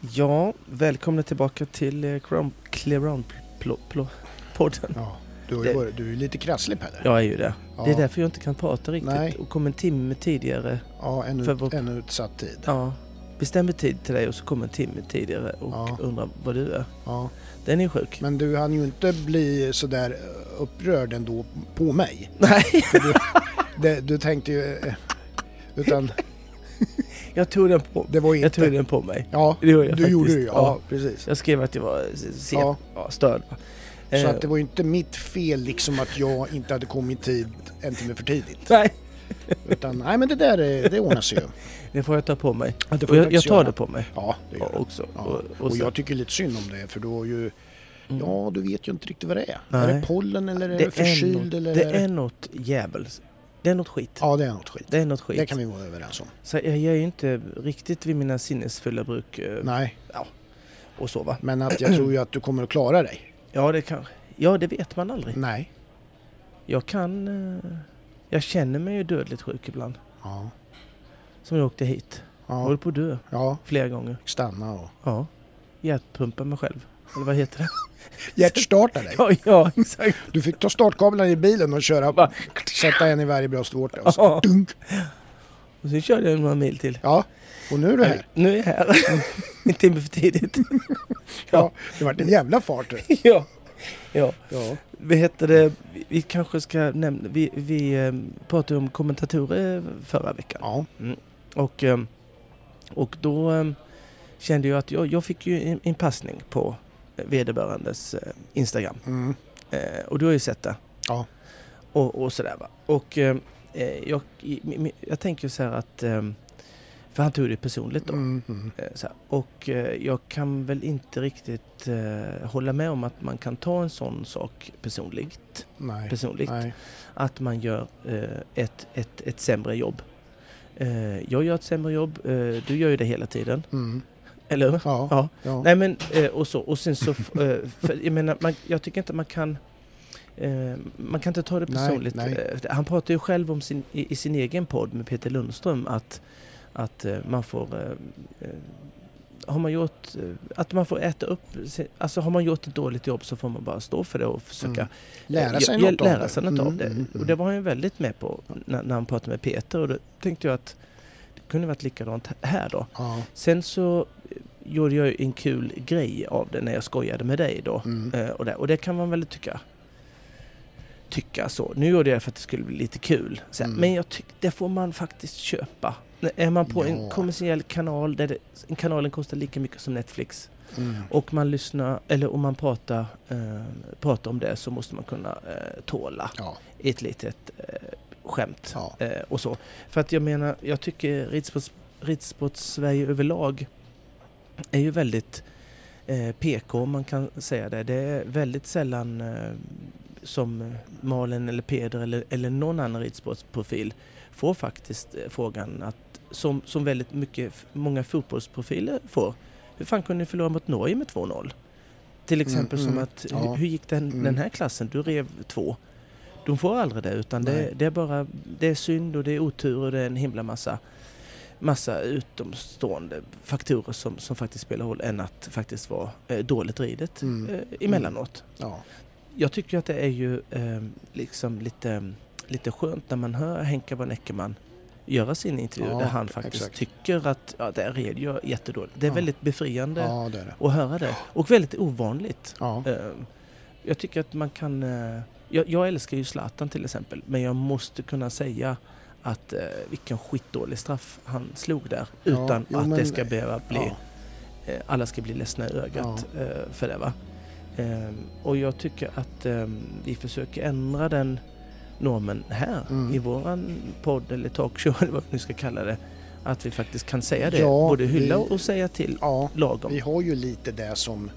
Ja, välkomna tillbaka till eh, Clearound-podden. Ja, du, har Det- ju varit, du är lite krasslig Pelle. Jag är ju det. Det är därför jag inte kan prata riktigt Nej. och kom en timme tidigare. Ja, en, För ut, vår- en utsatt tid. Ja, bestämmer tid till dig och så kommer en timme tidigare och Ja. undrar vad du är. Ja. Den är sjuk. Men du hann ju inte bli sådär eh, upprörd ändå på mig. Nej, det, du tänkte ju... eh, Utan jag tog den på, det var jag tog inte... den på mig. Ja, Det gjorde jag du faktiskt. gjorde det. Ja, Ja. precis. Jag skrev att jag var sen, Ja. ja. störd. Så Eh, att det var ju inte mitt fel liksom att jag inte hade kommit tid en timme för tidigt. Nej, Utan nej men det där är- det ordnar sig ju. det får jag ta på mig. Ja, det jag, jag tar göra. det på mig Ja, det gör det. också. Ja. Och, och Och jag tycker lite synd om det för då ju... Mm. Ja, du vet ju inte riktigt vad det är. Nej. Är det pollen eller är det, förkyld något, eller det är det... är något djävuls. Det är något skit. Ja, det är något skit. Det är något skit. Det kan vi vara överens om. Så jag är ju inte riktigt vid mina sinnesfulla bruk eh, Nej, och så va. men att jag tror ju att du kommer att klara dig. Ja det kan Ja det vet man aldrig. Nej. Jag kan... eh, Jag känner mig ju dödligt sjuk ibland. Ja. Som jag åkte hit. Jag håller Ja. på att dö ja. flera gånger. Stanna och... Ja. Hjärtpumpa mig själv. Eller vad heter det? Hjärtstarta dig. ja, ja exakt. Du fick ta startkablarna i bilen och köra... Va? Sätta en i varje bröstvårta och så... Ja. Dunk. Och sen körde jag några mil till. Ja. Och nu är du här. Nu är jag här. en timme för tidigt. Ja. Det vart en jävla fart. ja. Ja. Ja. Vi heter det, vi- kanske ska nämna, vi, vi eh, pratade om kommentatorer förra veckan. Ja. Och, eh, och då eh, kände jag att jag, jag fick ju en, en passning på vederbörandes eh, Instagram. Mm. Eh, och du har ju sett det. Ja. Och, och sådär va. Och eh, jag, jag tänker så här att, för han tog det personligt då. Mm. Mm. Här. Och jag kan väl inte riktigt eh, hålla med om att man kan ta en sån sak personligt. Nej. personligt. Nej. Att man gör eh, ett, ett, ett sämre jobb. Eh, jag gör ett sämre jobb, du gör ju det hela tiden. Mm. Eller hur? Ja. Ja. Ja. Nej men, eh, och så. Och sen så, eh, för, jag menar, man, jag tycker inte man kan eh, man kan inte ta det Nej, personligt. nej. Eh, Han pratar ju själv om sin, i, i sin egen podd med Peter Lundström att, att man får har man gjort, att man får äta upp, alltså har man gjort ett dåligt jobb så får man bara stå för det och försöka Mm. Lära sig något lära av det. sig något Mm, av det. mm, Och det var han ju väldigt med på när, när han pratade med Peter och då tänkte jag att det kunde varit likadant här då. Ja. Sen så eh, gjorde jag ju en kul grej av det när jag skojade med dig då. Mm. Eh, och, det, och det kan man väl tycka tycka så. Nu gjorde jag det för att det skulle bli lite kul. Så, Mm. Men jag tycker det får man faktiskt köpa. Är man på en Ja. kommersiell kanal där det, kanalen kostar lika mycket som Netflix Mm. och man lyssnar, eller om man pratar, eh, pratar om det så måste man kunna eh, tåla Ja. ett litet eh, skämt Ja. eh, och så. För att jag menar, jag tycker ridsports, ridsports-Sverige överlag är ju väldigt eh, PK om man kan säga det. Det är väldigt sällan eh, som Malen eller Peder eller, eller någon annan ridsportsprofil får faktiskt eh, frågan att som, som väldigt mycket, många fotbollsprofiler får. Hur fan kunde ni förlora mot Norge med 2-0? Till exempel Mm, som mm, att, ja. hur, hur gick den, Mm. den här klassen? Du rev två. De får aldrig det utan det, det är bara det är synd och det är otur och det är en himla massa massa utomstående faktorer som, som faktiskt spelar roll än att faktiskt vara eh, dåligt ridet Mm. eh, emellanåt. Ja. Jag tycker att det är ju eh, liksom lite, lite skönt när man hör Henka von Eckermann göra sin intervju Ja, där han faktiskt exakt. tycker att ja, där red jag jättedåligt. Det är Ja. väldigt befriande ja, det är det. att höra det och väldigt ovanligt. Ja. Eh, Jag tycker att man kan... Jag, jag älskar ju Zlatan till exempel, men jag måste kunna säga att eh, vilken skitdålig straff han slog där. Ja, Utan jo, att men- det ska behöva bli... Ja. eh, Alla ska bli ledsna i ögat eh, för det va. Eh, Och jag tycker att eh, vi försöker ändra den normen här Mm. i våran podd eller talkshow eller vad vi nu ska kalla det. Att vi faktiskt kan säga det. Ja, Både hylla vi- och säga till ja. lagom. Vi har ju lite det som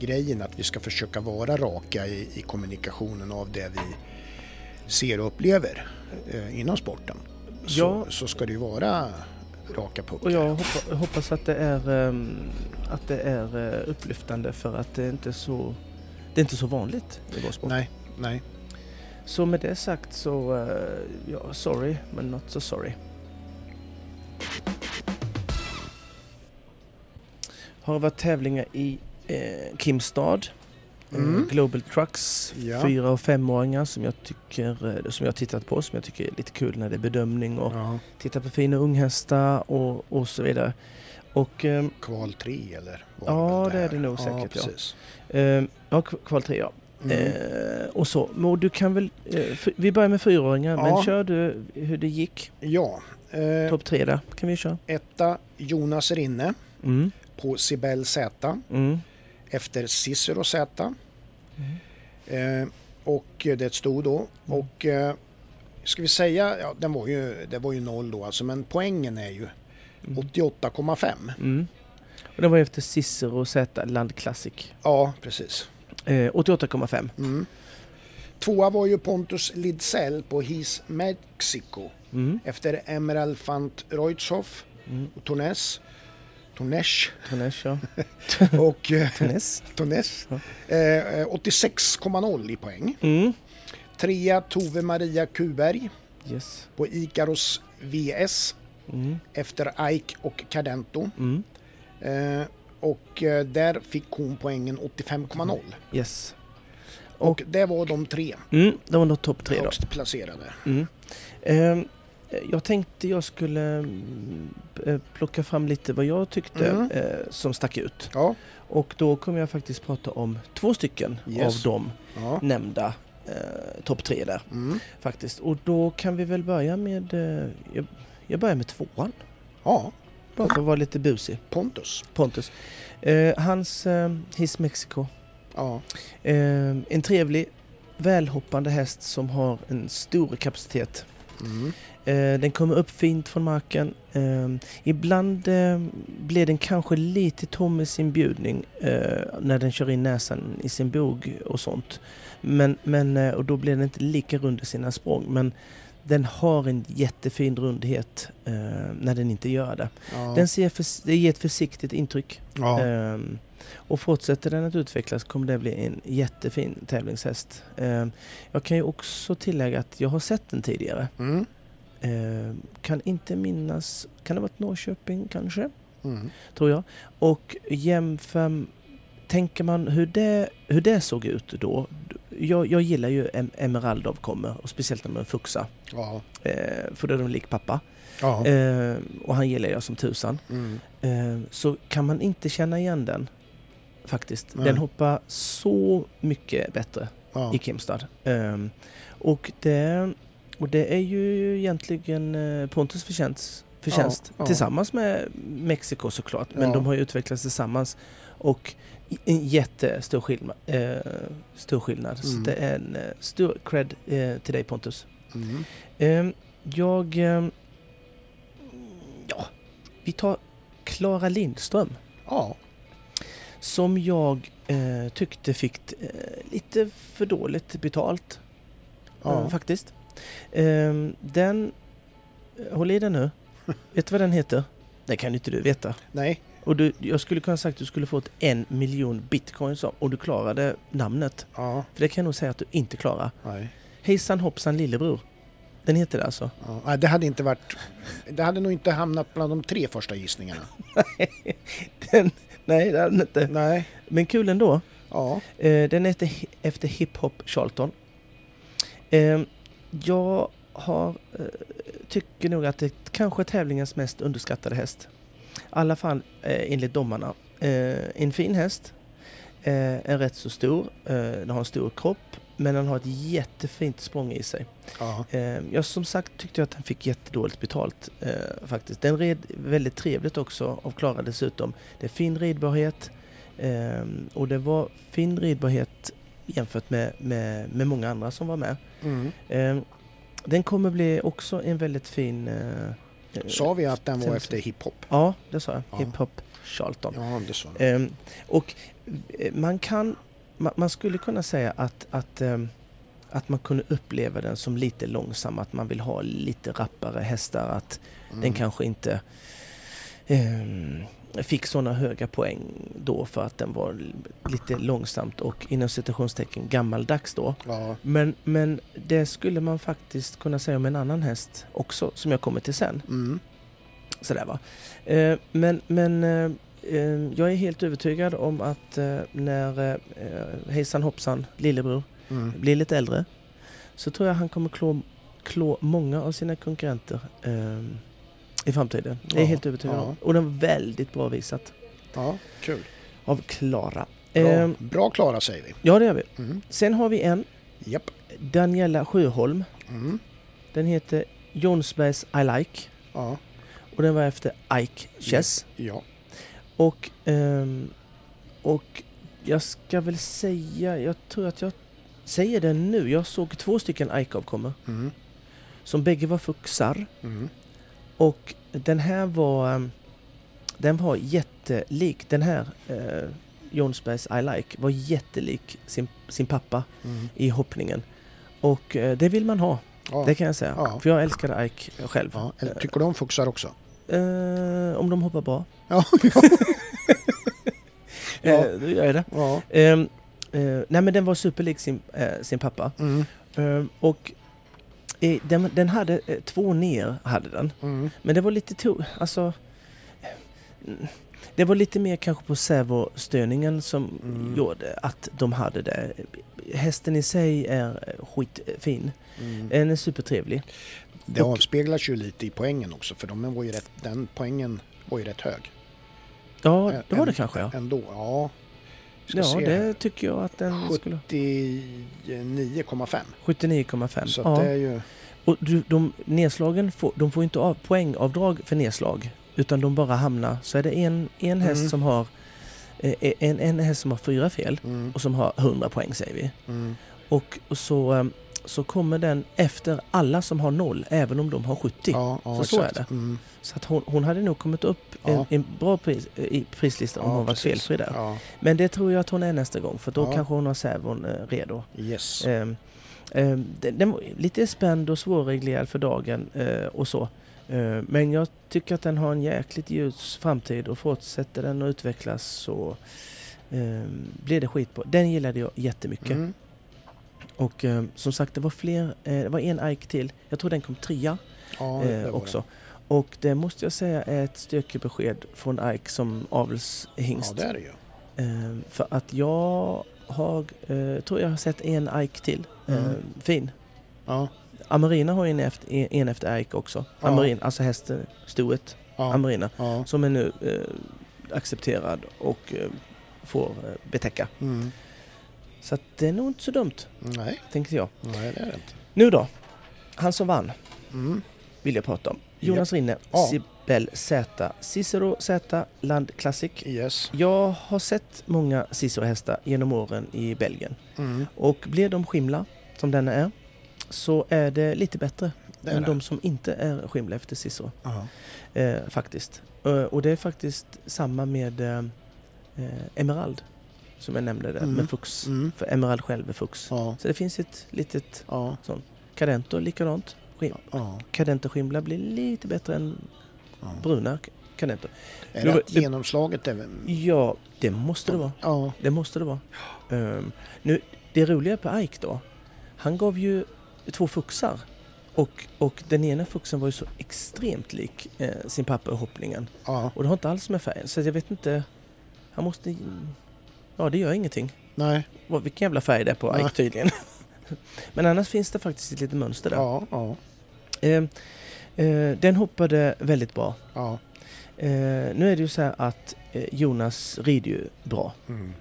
grejen att vi ska försöka vara raka i, i kommunikationen av det vi ser och upplever eh, inom sporten. Så, Ja. så ska det ju vara raka puckar. Och jag hoppa, hoppas att det är, ehm, att det är eh, upplyftande för att det är inte så det är inte så vanligt i vår sport. Nej, nej. Så med det sagt så, eh, ja, sorry, men not so sorry. har varit tävlingar i eh, Kimstad. eh, Mm. Global Trucks, Ja. fyra och femåringar som jag tycker, eh, som jag har tittat på, som jag tycker är lite kul när det är bedömning och Ja, titta på fina unghästar och, och så vidare. Och ehm, kval 3 eller? Ja, väl det är det nog säkert, ja. Precis. ehm, ja, k- kval tre ja. Mm. Eh, och så. Men du kan väl, f- vi börjar med fyraåringar, Ja. men kör du hur det gick? Ja, eh, Topp tre där kan vi köra. etta Jonas Rinne Mm. på Sibel Z Mm. Efter Cicero Z. Mm. Eh, och det är ett sto då. Och eh, ska vi säga, ja, den var ju, det var ju noll då alltså, men poängen är ju Mm. 88,5. Mm. Och det var efter Cicero Z Land Classic. Ja, precis. Eh, 88,5. Mm. Tvåa var ju Pontus Lidsell på His Mexico Mm. efter Emerald Fant Reutzhoff Mm. och Tornes. Tornesch Tonesh, ja. och eh, Tones. Ja. Eh, 86,0 i poäng. Mm. Trea Tove Maria Kuberg Yes. på Ikaros VS Mm. efter Ike och Cardento. Mm. Eh, och eh, där fick hon poängen 85,0. Yes. Och det var de tre Mm. Det var nog topp tre då. högst placerade. Mm. Ehm, jag tänkte jag skulle mm, eh, plocka fram lite vad jag tyckte Mm. eh, som stack ut. Ja, Och då kommer jag faktiskt prata om två stycken Yes. av de ja. nämnda eh, topp tre där Mm. faktiskt. Och då kan vi väl börja med, eh, jag, jag börjar med tvåan. ja Bara för att vara lite busig. Pontus. Pontus. Eh, hans eh, His Mexico. Ja, Eh, en trevlig, välhoppande häst som har en stor kapacitet. mm. Eh, den kommer upp fint från marken. Eh, ibland eh, blir den kanske lite tom i sin bjudning eh, när den kör in näsan i sin bog och sånt. Men, men, eh, och då blir den inte lika rund i sina språng. Men den har en jättefin rundhet när den inte gör det. ja. Den ser för, det ger ett försiktigt intryck. ja. Ehm, och fortsätter den att utvecklas kommer det bli en jättefin tävlingshäst. Ehm, jag kan ju också tillägga att jag har sett den tidigare. Mm. Ehm, kan inte minnas, kan det ha varit Norrköping kanske? Mm. Tror jag. Och jämför, tänker man hur det, hur det såg ut då. Jag, jag gillar ju em, Emeraldov kommer och speciellt när man fuxar. Ja. Ehm, för då är de lik pappa. Ja. Ehm, och han gillar jag som tusan. Mm. Eh, så kan man inte känna igen den faktiskt. Nej. Den hoppar så mycket bättre Ja. i Kimstad. Ehm, och, det, och det är ju egentligen eh, Pontus förtjänst, förtjänst Ja, ja. tillsammans med Mexiko såklart. Men Ja. de har ju utvecklats tillsammans. Och en jättestor skillnad. Eh, stor skillnad. Så Mm. det är en eh, stor cred eh, till dig Pontus. Mm. Ehm, jag... ehm, ja, vi tar Klara Lindström. Ja. Som jag eh, tyckte fick eh, lite för dåligt betalt. Ja. Eh, faktiskt. Ehm, den... eh, Håll i den nu. Vet du vad den heter? Det kan inte du veta. Nej. Och du, jag skulle kunna sagt att du skulle fått en miljon bitcoins av- och du klarade namnet. Ja. För det kan jag nog säga att du inte klarar. Nej. Hejsan hoppsan lillebror. Den heter det alltså. Ja. Det hade inte varit... Det hade nog inte hamnat bland de tre första gissningarna. den, nej, det hade den inte. Nej. Men kul ändå. Ja. Eh, den är efter, efter Hip Hop Charlton. Jag har, eh, tycker nog att det kanske är tävlingens mest underskattade häst. I alla fall eh, enligt domarna. Eh, en fin häst. Eh, är rätt så stor. Eh, den har en stor kropp. Men den har ett jättefint språng i sig. Eh, jag som sagt tyckte att den fick jättedåligt betalt eh, faktiskt. Den red väldigt trevligt också av Klara dessutom. Det är fin ridbarhet och det var fin ridbarhet jämfört med, med, med många andra som var med. Mm. Eh, den kommer bli också en väldigt fin... Eh, Sa vi att den var efter hiphop? Ja, det sa jag. Ja. Hip Hop Charlton. Ja, det sa. Ehm, och eh, man kan, man, man skulle kunna säga att, att, ehm, att man kunde uppleva den som lite långsam, att man vill ha lite rappare hästar, att Mm. den kanske inte ehm, fick sådana höga poäng då för att den var lite långsamt och inom citationstecken gammaldags då. Ja. Men, men det skulle man faktiskt kunna säga om en annan häst också som jag kommer till sen. Mm. Sådär va. Eh, men men eh, eh, jag är helt övertygad om att eh, när eh, hejsan hoppsan lillebror Mm. blir lite äldre så tror jag han kommer klå, klå många av sina konkurrenter eh, i framtiden. Det är Ja, helt övertygad ja. om. Och den var väldigt bra visat Ja, kul. av Klara. Bra, Eh, bra Klara säger vi. ja, det gör vi. Mm. Sen har vi en, Japp. Daniela Sjöholm. Mm. Den heter Jonsbergs I Like Ja. och den var efter Ike Chess. Ja. Och, ehm, och jag ska väl säga, jag tror att jag säger det nu. Jag såg två stycken Ike-avkommor Mm. som bägge var fuxar. Mm. Och den här var, ehm, den var jättelik, den här eh, Jonsbergs I Like var jättelik sin, sin pappa Mm. i hoppningen. Och eh, det vill man ha, Ja. det kan jag säga. Ja. För jag älskade Ike själv. Ja. Eller, tycker du om fuxar också? Eh, om de hoppar bra. Ja. ja. Ja. Eh, då gör jag det. ja. Ehm, eh, nej men den var superlik sin, eh, sin pappa. Mm. Ehm, och eh, den, den hade eh, två ner, hade den. Mm. Men det var lite to- alltså Det var lite mer kanske på servostörningen som Mm. gjorde att de hade det. Hästen i sig är eh, skitfin. Mm. Den är supertrevlig. Det Och- avspeglar sig ju lite i poängen också för de var ju rätt, den poängen var ju rätt hög. Ja, det var det kanske ja. Ändå, ja. Ja, se det tycker jag att den skulle... 79,5. 79,5. Så Ja. det är ju... Och du, de, nedslagen får, de får inte av, poängavdrag för nedslag. Utan de bara hamnar, så är det en, en häst Mm. som har eh, en, en häst som har fyra fel Mm, och som har 100 poäng säger vi. mm, Och, och så, eh, så kommer den efter alla som har noll, även om de har 70. ja, ja, Så så är exakt. Mm, Så att hon, hon hade nog kommit upp Ja. en, en bra pris, eh, i prislistan om hon var precis. felfri där. Men det tror jag att hon är nästa gång för då kanske hon har servon eh, redo. yes. Ehm, ehm, den, den var lite spänd och svårreglerad för dagen eh, och så. Eh, men jag tycker att den har en jäkligt ljus framtid och fortsätter den att utvecklas så ehm, blir det skitbra. Den gillade jag jättemycket. Mm, Och ehm, som sagt, det var fler, eh, det var en Ike till. Jag tror den kom trea ja, det eh, också. Och det måste jag säga är ett styrkebesked från Ike som Det. avelshingst. Ja, det är det ju. Ehm, för att jag har, eh, tror jag har sett en Ike till. Mm. Ehm, fin. Ja, Amarina har ju en efter, en efter Ike också. Ja. Amarin, alltså hästen, stoet, ja, Amarina. ja. Som är nu eh, accepterad och eh, får eh, betäcka. Mm. Så att det är nog inte så dumt, Nej, tänkte jag. nej det är det inte. Nu då. Han som vann Mm. vill jag prata om. Jonas Rinne, Ja. Sibel Z, Cicero Z, Land Classic. Yes. Jag har sett många Cicero-hästar genom åren i Belgien. Mm. Och blir de skimla, som denna är, så är det lite bättre Det än det. de som inte är skimla efter Cicero. Eh, faktiskt. Eh, och det är faktiskt samma med eh, eh, Emerald. Som jag nämnde där, Mm. med Fux. Mm. För Emerald själv är Fux. Ja. Så det finns ett litet Ja. Cadento likadant. Skim- Ja. Cadento skimla blir lite bättre än ja. bruna Cadento. Är det att genomslaget är... Ja, det måste det vara. Ja. Det måste det vara. Ehm, nu, det roliga på Ike då. Han gav ju två fuxar. Och, och den ena fuxen var ju så extremt lik eh, sin pappa i hoppningen. Ja. Och det har inte alls med färgen. Så jag vet inte. Han måste... Ja, det gör ingenting. Nej. Vad- Vilken jävla färg det är på Nej. Ike tydligen. Men annars finns det faktiskt ett litet mönster där. Ja. Ja. Ehm, eh, den hoppade väldigt bra. Ja. Eh, nu är det ju så här att eh, Jonas rider ju bra. Mm.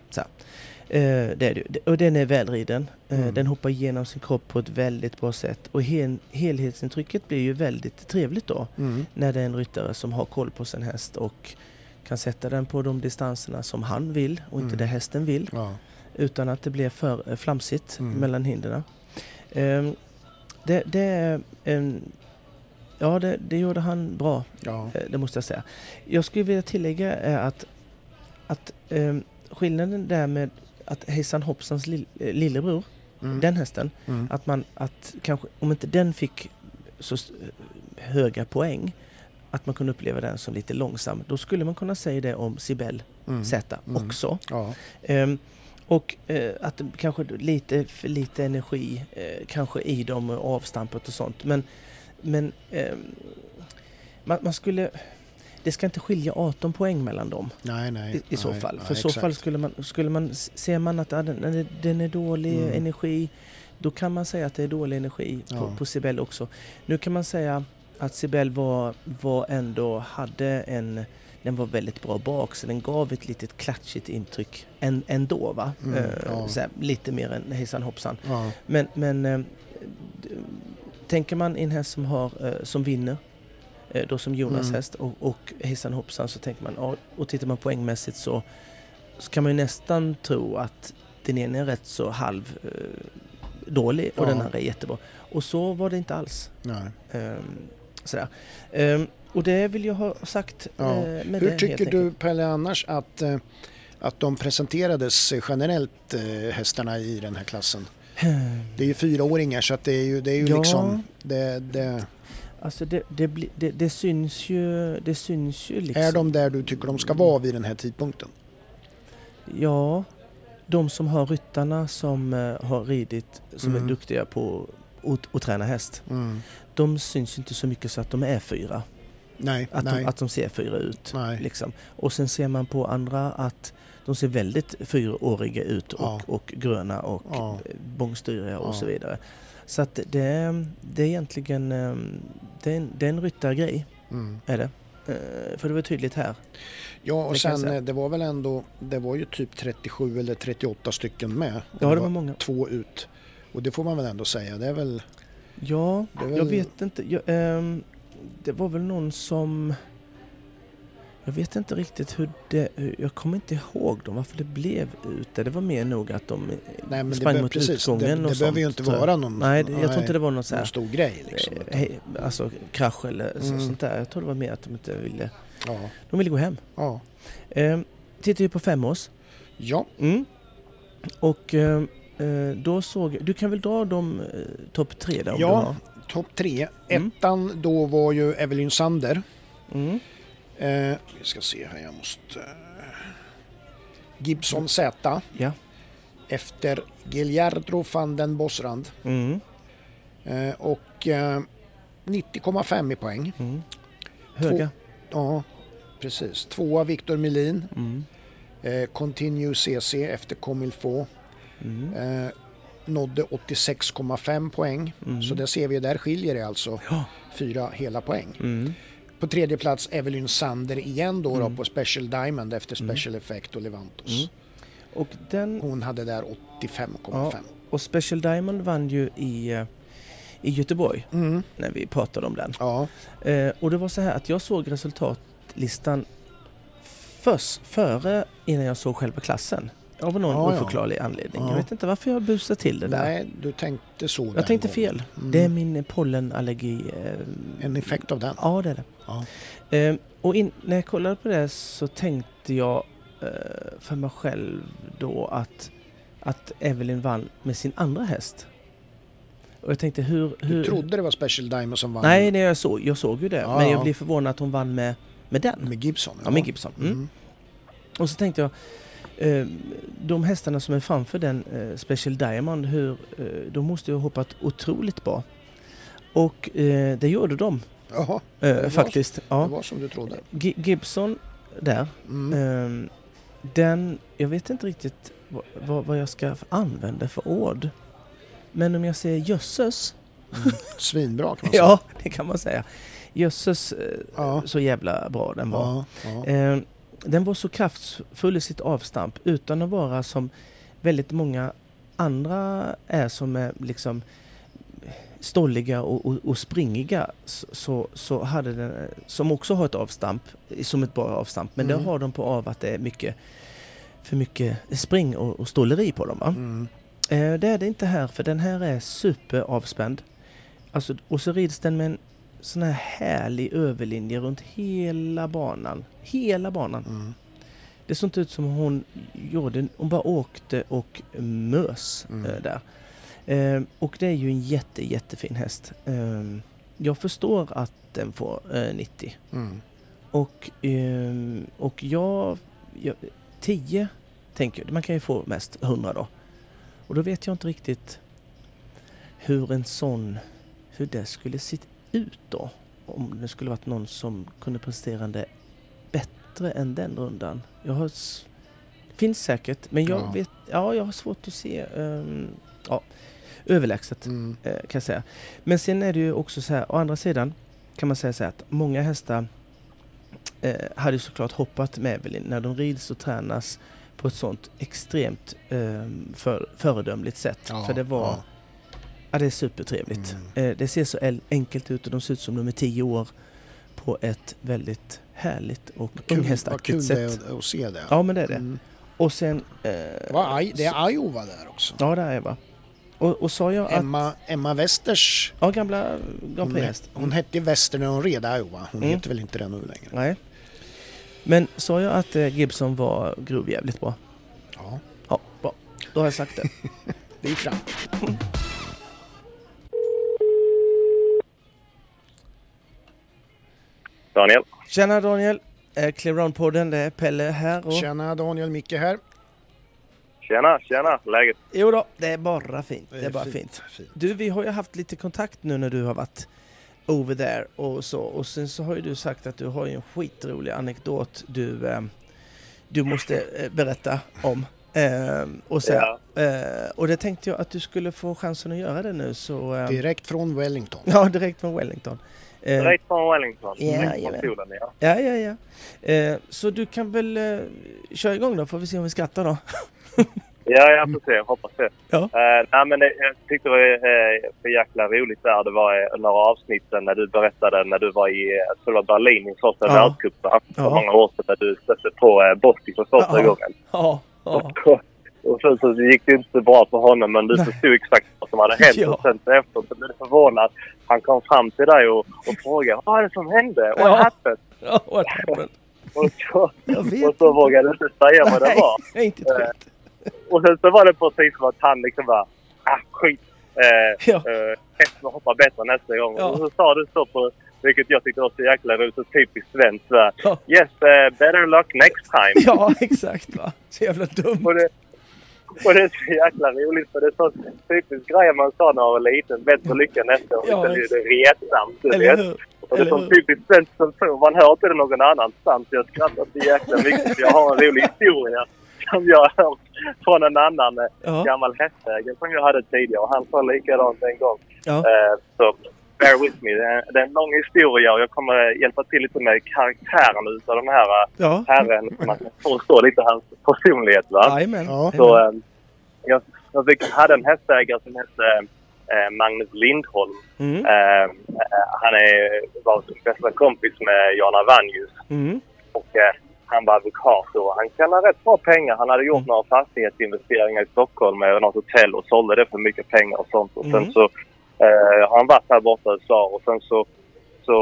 Eh, det är det ju. Och den är välriden. Eh, Mm. Den hoppar igenom sin kropp på ett väldigt bra sätt. Och hel, helhetsintrycket blir ju väldigt trevligt då. Mm. När det är en ryttare som har koll på sin häst och kan sätta den på de distanserna som han vill och inte Mm. det hästen vill. Ja. Utan att det blir för eh, flamsigt Mm. mellan hindren. Eh, det, det en... Ja, det, det gjorde han bra. Ja. Eh, Det måste jag säga. Jag skulle vilja tillägga är att, att eh, skillnaden där med att Hejsan Hoppsans eh, lillebror, Mm. den hästen, Mm. att man, att kanske, om inte den fick så höga poäng, att man kunde uppleva den som lite långsam, då skulle man kunna säga det om Sibel Mm. Z Mm. också. Ja. Ehm, och eh, att kanske lite för lite energi eh, kanske i dem och avstampet och sånt. Men, men ehm, man, man skulle... det ska inte skilja 18 poäng mellan dem Nej, nej. i, i så nej, fall. nej, För i så fall skulle man, skulle man, ser man att ja, den, den är dålig Mm. energi, då kan man säga att det är dålig energi på, Ja. på Sibel också. Nu kan man säga att Sibel var, var ändå, hade en, den var väldigt bra bak så den gav ett litet klatschigt intryck än, ändå va. Mm, Eh, ja. så här, lite mer än hejsan hoppsan. Ja, Men, men eh, tänker man en häst som, har, eh, som vinner, eh, då som Jonas Mm. häst och, och hejsan hoppsan så tänker man, ja, och tittar man poängmässigt så, så kan man ju nästan tro att den ena är rätt så halv eh, dålig och Ja. den andra är jättebra. Och så var det inte alls. nej. Ehm, sådär. Ehm, och det vill jag ha sagt Ja. eh, med Hur det tycker du enkelt. Pelle annars att, eh, att de presenterades generellt eh, hästarna i den här klassen? Det är ju fyraåringar så att det är ju, det är ju Ja. liksom... Det, det, Alltså det, det, det, det syns ju, det syns ju liksom. är de där du tycker de ska vara vid den här tidpunkten? Ja, de som har ryttarna som har ridit, som Mm. är duktiga på att, att träna häst. Mm. De syns inte så mycket så att de är fyra. Nej, Att, nej, de, att de ser fyra ut. nej. Liksom. Och sen ser man på andra att de ser väldigt fyraåriga ut och, Ja. och gröna och Ja. bångstyriga och Ja. så vidare. Så att det, det är egentligen eh, det är en, det är en ryttargrej, Mm. är det. Eh, För det var tydligt här. Ja, och Det sen eh, det var väl ändå, det var ju typ 37 eller 38 stycken med. Ja, det var många. två ut. Och det får man väl ändå säga, det är väl... Ja, Det är väl- jag vet inte. Jag, ehm, det var väl någon som... Jag vet inte riktigt hur det... Jag kommer inte ihåg dem, varför det blev ute. Det var mer nog att de Nej, men det, sprang be- mot precis, det, utgången det och behöver ju inte vara någon, Nej, det- jag tror inte det var så någon här... stor grej liksom. eh, hej, alltså krasch eller Mm. sånt där. Jag tror det var mer att de inte ville... Ja, De ville gå hem. ja. Ehm, tittar ju på femårs. ja, Mm. Och eh, då såg... Du kan väl dra de eh, topp tre där Ja. topp tre. Mm. Ettan då var ju Evelyn Sander. Mm. Eh, vi ska se här, jag måste... Gibson Z. Ja. Efter Giljardro van den Bosrand. Mm. Eh, och eh, 90,5 i poäng. Mm. Höga. Ja, precis. Tvåa Victor Melin. Mm. Eh, Continue CC efter Comilfo. Mm. Eh, nådde 86,5 poäng. Mm. Så där ser vi, där skiljer det alltså Ja. fyra hela poäng. Mm. På tredje plats Evelyn Sander igen då, då Mm. på Special Diamond efter Mm. Special Effect och Levantos. Mm. Och, den, Hon hade där 85,5. och Special Diamond vann ju i, eh, i Göteborg Mm. när vi pratade om den. Ja, Eh, och det var så här att jag såg resultatlistan först, före innan jag såg själva klassen. Av någon Ja, ja. oförklarlig anledning. Ja. Jag vet inte varför jag busade till det där. nej, du tänkte så jag tänkte fel. Mm. Det är min pollenallergi. Eh, En effekt av den. Ja, det är det. Ja. Eh, och in, när jag kollade på det så tänkte jag eh, för mig själv då att, att Evelyn vann med sin andra häst. Och jag tänkte hur... hur Du trodde det var Special Diamond som vann Nej, nej jag, såg, jag såg ju det. Ja, men ja. jag blev förvånad att hon vann med, med den. med Gibson? Ja, med Gibson. Mm. Mm. Och så tänkte jag, de hästarna som är framför den eh, Special Diamond, hur, eh, de måste ju ha hoppat otroligt bra. Och eh, det gjorde de Jaha, eh, var- faktiskt. det Ja. var som du trodde. Gi- Gibson där, Mm. eh, den, jag vet inte riktigt vad, vad, jag ska använda för ord. Men om jag säger jösses, Mm. Svinbra kan man säga. ja det kan man säga. Jösses, eh, Ja. så jävla bra den var. Ja, ja. Den var så kraftfull i sitt avstamp utan att vara som väldigt många andra är som är liksom stolliga och, och, och springiga så, så, hade den, som också har ett avstamp, som ett bra avstamp, men Mm. det har de på av att det är mycket för mycket spring och, och stolleri på dem. Mm. Eh, det är det inte här, för den här är superavspänd. Alltså, och så rids den med en sån här härlig överlinje runt hela banan. Hela banan. Mm. Det såg inte ut som hon gjorde, hon bara åkte och mös Mm. eh, där. Eh, och det är ju en jätte, jättefin häst. Eh, jag förstår att den får eh, 90. Mm. Och, ehm, och jag, jag... 10 tänker jag. Man kan ju få mest 100 då. Och då vet jag inte riktigt hur en sån... Hur det skulle se ut då. Om det skulle varit någon som kunde prestera det bättre än den rundan. Jag har... Finns säkert, men jag Ja. vet... Ja, jag har svårt att se... ehm, ja, överlägset Mm. eh, kan jag säga. Men sen är det ju också så här, å andra sidan kan man säga så här att många hästar eh, hade ju såklart hoppat med Evelyn när de rids och tränas på ett sånt extremt eh, för, föredömligt sätt. Ja, För det var... ja. Ja, det är supertrevligt. Mm. Eh, det ser så el- enkelt ut och de ser ut som de är tio år på ett väldigt härligt och Kul, vad kul unghästaktigt det är sätt. att, se det. Ja, men det är det. Mm. Och sen... Eh, Aj- det är Iowa där också. Ja, det är va. Och, och sa jag att... Emma, Emma Westers, Ja, gamla Grand hon, Prix-häst. hon hette Wester när hon red Iowa. Hon Mm. heter väl inte det nu längre. Nej. Men sa jag att eh, Gibson var grovjävligt bra? Ja, Ja, bra. Då har jag sagt det. det gick fram. Daniel. Tjena Daniel! Eh, Clearon-podden, det är Pelle här och... Tjena Daniel, Micke här. Tjena, tjena. Läget? Jo då, det är bara fint. Det är bara fint. fint. Du, vi har ju haft lite kontakt nu när du har varit over there och så. Och sen så har ju du sagt att du har ju en skitrolig anekdot du, eh, du måste eh, berätta om. Eh, och, så, Ja. eh, och det tänkte jag att du skulle få chansen att göra det nu så... Eh, Direkt från Wellington. ja, direkt från Wellington. Eh, Direkt från Wellington. Jajamän. solen, ja. Ja, ja, ja. Eh, så du kan väl eh, köra igång då, får vi se om vi skrattar då. Ja, jag får se. Jag hoppas det. Ja. Eh, nej, men det, jag tyckte det var uh, för jäkla roligt där. Det var några avsnitten när du berättade när du var i jag Berlin i första Ja. världscupen. För Ja. många år sedan när du stötte på Bosti för första Ja. gången. Ja, ja. Och, och sen så gick det inte bra för honom men du förstod exakt vad som hade hänt. Ja. Och sen så efteråt så blev du förvånad. Han kom fram till dig och, och frågade vad är det som hände? What Ja. happened? ja what happened? Och så, och så vågade du inte säga vad det var. Nej, inte ett skit. Och sen så var det precis som att han liksom bara, ah skit. Eh, Ja. eh, hästen hoppar bättre nästa gång. Ja. Och så sa du så på, vilket jag tyckte var så jäkla roligt, så typiskt svenskt. Ja. Yes, eh, better luck next time. Ja, exakt va. Så jävla dumt. Och det, och det är så jäkla roligt för det är så typiskt grej man sa när man var liten. Bättre lycka nästa gång. Ja, det är retsamt. du Eller vet. Och det är hur? typiskt svenskt som så. Man hör inte det någon annanstans. Jag skrattar så jäkla mycket för jag har en rolig historia som jag har hört från en annan eh, Ja. gammal hästägare som jag hade tidigare. Och han sa likadant en gång. Ja. Eh, så bear with me. Det är, det är en lång historia och jag kommer hjälpa till lite med karaktären utav de här eh, Ja. herren. Så man kan förstå lite hans personlighet. Va? Ja. Så, eh, jag, jag fick, hade en hästägare som hette eh, Magnus Lindholm. Mm. Eh, eh, han är, var bästa kompis med Jana Vanjus. Mm. Och eh, han var advokat och han tjänade rätt bra pengar. Han hade gjort Mm. några fastighetsinvesteringar i Stockholm med något hotell och sålde det för mycket pengar och sånt. Och Mm. sen så eh, har han varit här borta i USA och sen så, så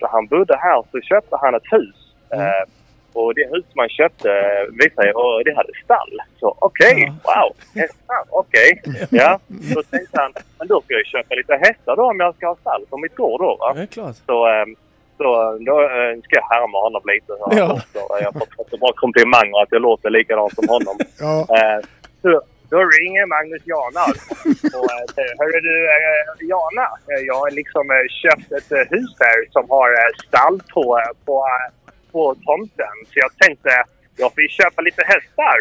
när han bodde här så köpte han ett hus. Mm. Eh, och det hus man köpte eh, visade och det hade stall. Så okej, wow, hästar, okej. Ja, då tänkte han, men då ska jag köpa lite hästar då om jag ska ha stall på mitt gård då va. Är klart. Så, eh, så då eh, ska jag härma honom lite. Så Ja. så, eh, jag har fått så bra komplimanger att jag låter likadant som honom. Ja, Eh, så, då ringer Magnus Jana. Och, eh, Hörru du eh, Jana, eh, jag har liksom köpt ett hus här som har stall på, på, på tomten. Så jag tänkte jag ju köpa lite hästar.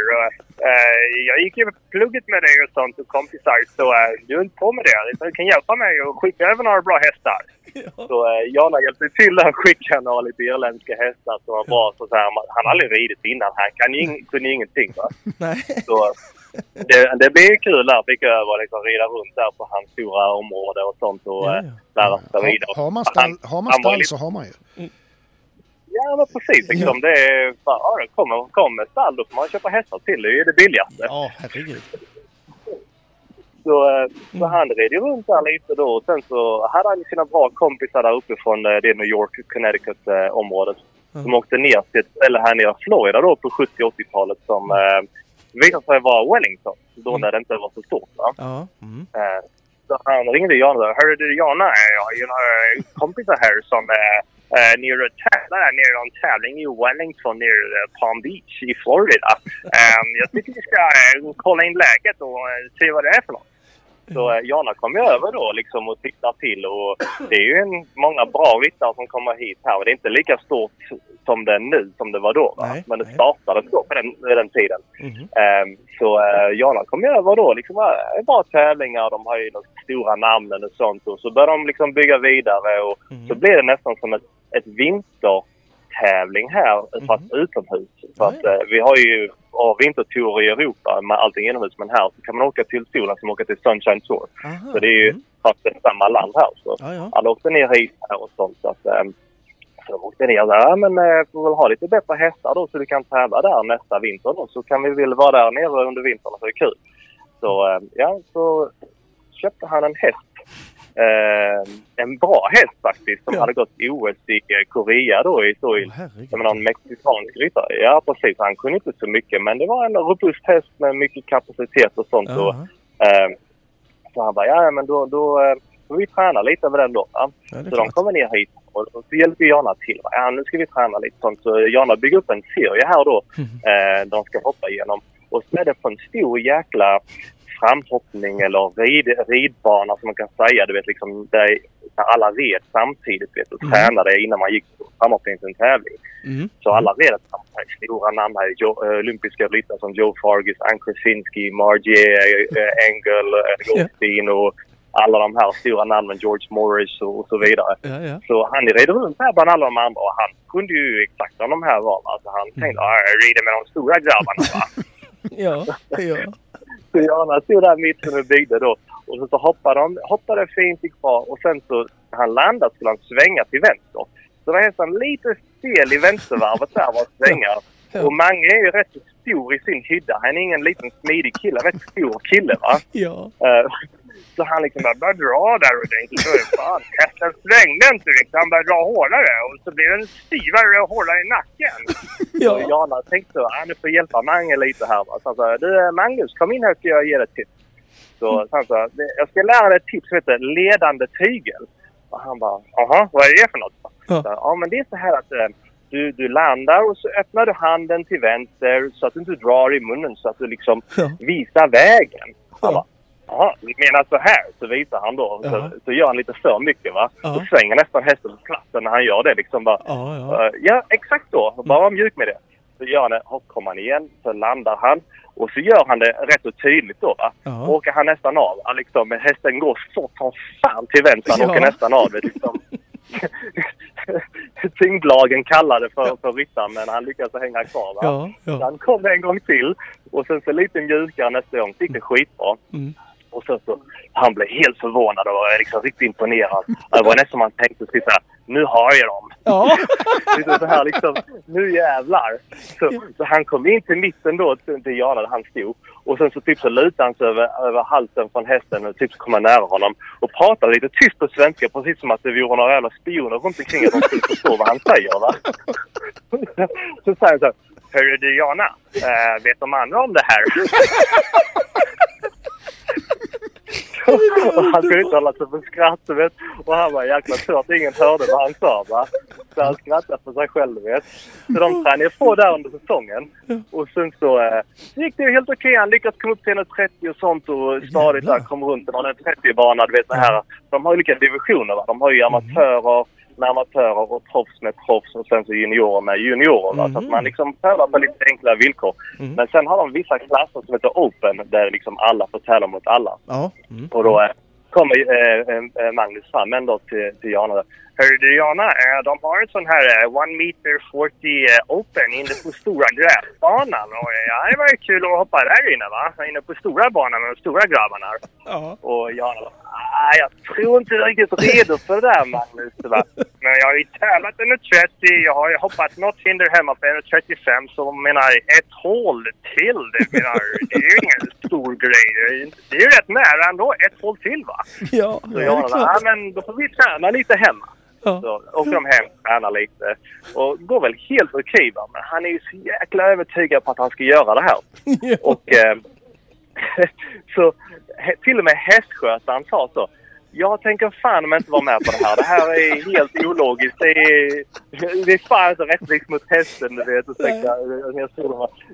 Jag gick ju plugget med dig och sånt och kompisar så du inte på med det. Du kan hjälpa mig och skicka över några bra hästar. Ja. Så Jana hjälpte till att skicka några lite irländska hästar som var bra. Så, så här, han har aldrig ridit innan. Han kan ju kunde ju ingenting. Va? Nej. Så, det, det blir ju kul där. Fick över och liksom rida runt där på hans stora område och sånt och Ja, eh, ja. lära sig rida. har, har man stall, har man stall lite- så har man ju. Ja, men precis. Liksom, det är bara, ja, kommer, kommer stall då får man köpa hästar till. Det är ju det billigaste. Ja, herregud. Så, eh, så han red ju runt där lite då. Och sen så hade han sina bra kompisar där uppifrån eh, det New York, Connecticut-området. Som åkte ner till ett ställe här nere i Florida då på 70-80-talet som eh, visade sig vara Wellington. Då Mm. när det inte var så stort. Va? Ja. Mm. Eh, så han ringde Jana och Hörru du Jana, jag har kompisar här som eh, eh, nere och tävlar nere i en tävling i Wellington nere i Palm Beach i Florida. Eh, jag tycker vi ska eh, kolla in läget och eh, se vad det är för något. Så eh, Jana kom ju över då liksom och tittar till och det är ju en, många bra ryttare som kommer hit här. Och det är inte lika stort som det är nu som det var då. Va? Nej, Men det nej. startade då på den, den tiden. Mhm. Ehm, så uh, Jana kom ju över då. Liksom, uh, bra tävlingar. De har ju de stora namnen och sånt. Och så började de liksom bygga vidare och Mhm. så blev det nästan som ett, ett vintertävling här fast utomhus. För att, eh, vi har ju ja, vintertour i Europa med allting inomhus. Men här så kan man åka till solen som åker till Sunshine Tour. Aha. Så det är ju Mm. fast samma land här. Så Ja, ja. alla åkte ner hit här och sånt. Så att, ehm, så de åkte ner där. Ja, men eh, får väl ha lite bättre hästar då så vi kan tävla där nästa vinter då. Så kan vi väl vara där nere under vintern så är det kul. Så eh, ja, så köpte han en häst. Eh, en bra häst faktiskt som Ja. hade gått OS i Korea då i, i herregud. som någon mexikansk ryttare. Ja precis, han kunde inte så mycket men det var en robust häst med mycket kapacitet och sånt. Och, Ja, eh, så han bara, ja men då, då eh, får vi träna lite med den då. Ja. ja, Så de klart. kommer ner hit och, och så hjälper Jana till. Ja, nu ska vi träna lite sånt. Så Jana bygger upp en serie här då. Mhm. Eh, de ska hoppa igenom. Och så är det på en stor jäkla framhoppning eller rid, ridbana som man kan säga. Du vet liksom där, alla red samtidigt vet, och Mhm. tränade innan man gick framhoppning till en tävling. Mm. Så alla red samtidigt. Stora namn här. Jo, eh, olympiska ryttare som Joe Fargus, Ann Krasinski, Margier, eh, Engel, eh, Goldstein och alla de här stora namnen. George Morris och, så vidare. Ja, ja. Så han rider runt här bland alla de andra och han kunde ju exakt vad de här var. Alltså han tänkte Mm. att jag rider med de stora grabbarna va. Ja, ja. Så Jana stod där mitt och byggde då. Och så, så hoppade de, hoppade fint, gick bra och sen så när han landade skulle han svänga till vänster. Så var hästen lite stel i vänstervarvet där var svängar. Ja. Och Mange är ju rätt så stor i sin hydda. Han är ingen liten smidig kille. Rätt stor kille va. Ja. Eh, Så han liksom bara började dra där så fan hästen svängde inte riktigt. Han började dra hårdare och så blev den styvare och hårdare i nacken. Ja. Jana tänkte så, ah, nu får hjälpa Mange lite här va. Så han sa, du eh, Magnus kom in här ska jag ge dig ett tips. Så Mm. han sa, "Det- jag ska lära dig ett tips som heter ledande tygel. Och han bara, jaha vad är det för något? Ja. Så, ja men det är så här att eh, du, du landar och så öppnar du handen till vänster så att du inte drar i munnen så att du liksom Ja. visar vägen. Han bara, Jaha, du menar så här? Så visar han då. Jaha. Så, så gör han lite för mycket va. Ja. Och svänger nästan hästen på platsen när han gör det. Liksom bara, Ja, ja. "Eh, ja exakt så. Bara var mjuk med det. Så gör han det. Hopp, kommer han igen. Så landar han. Och så gör han det rätt så tydligt då va. Ja. Åker han nästan av. Liksom, hästen går så som fan till vänster. Han Ja. åker nästan av det liksom. Tyngdlagen kallade för, för ryttaren men han lyckas hänga kvar va. Ja, Så ja. Han kom en gång till och sen så lite mjukare nästa gång. Så gick det skitbra. Mm. Och sen så, han blev helt förvånad och liksom riktigt imponerad. Det var nästan som han tänkte så här, nu har jag dem. Ja. Så här liksom, nu jävlar. Så, så han kom in till mitten då, till till Jana där han stod. Och sen så typ så lutade han sig över, över halsen från hästen och typ så kom han nära honom. Och pratade lite tyst på svenska precis som att det vore några jävla spioner runt omkring att de skulle förstå vad han säger va. Så säger han så här, Hörru du Jana, äh, vet de andra om det här? han kunde inte hålla sig för skratt vet. Och han var jäkla tur att ingen hörde vad han sa va. Så han skrattade för sig själv vet. Så de tränade på där under säsongen. Och sen så, eh, gick det ju helt okej. Han lyckades komma upp till 130 och sånt och stadigt där kom runt en 130-bana du vet så här. De har ju olika divisioner va. De har ju amatörer med amatörer och proffs med proffs och sen så juniorer med juniorer. Va? Så att Mhm. man liksom tävlar på lite enklare villkor. Mhm. Men sen har de vissa klasser som heter Open där liksom alla får tävla mot alla. Ja. Mm. Och då eh, kommer eh, eh, Magnus fram ändå till, till Jana. Hörru du Jana, eh, de har en sån här eh, one meter 40 eh, open inne på stora gräsbanan. Och, eh, ja, det var ju kul att hoppa där inne va? Inne på stora banan med de stora grabbarna. Ja. Och Jana "Ah, jag tror inte jag är riktigt redo för det där Magnus. Va? Men jag har ju tävlat 130, jag har ju hoppat något hinder hemma på 135 så menar ett hål till, det menar, det är ju ingen stor grej. Det är, ju- rätt nära ändå, ett hål till va? Ja, Så ja, det jag är klart. ja men då får vi träna lite hemma. Ja. Så åker de hem, tränar lite och går väl helt okej va. Men han är ju så jäkla övertygad på att han ska göra det här. Och eh, så till och med hästskötaren sa så. jag tänker fan inte vara med på det här. Det här är helt ologiskt. Det är, det är fan inte rättvist mot hästen, du vet. Ursäkta,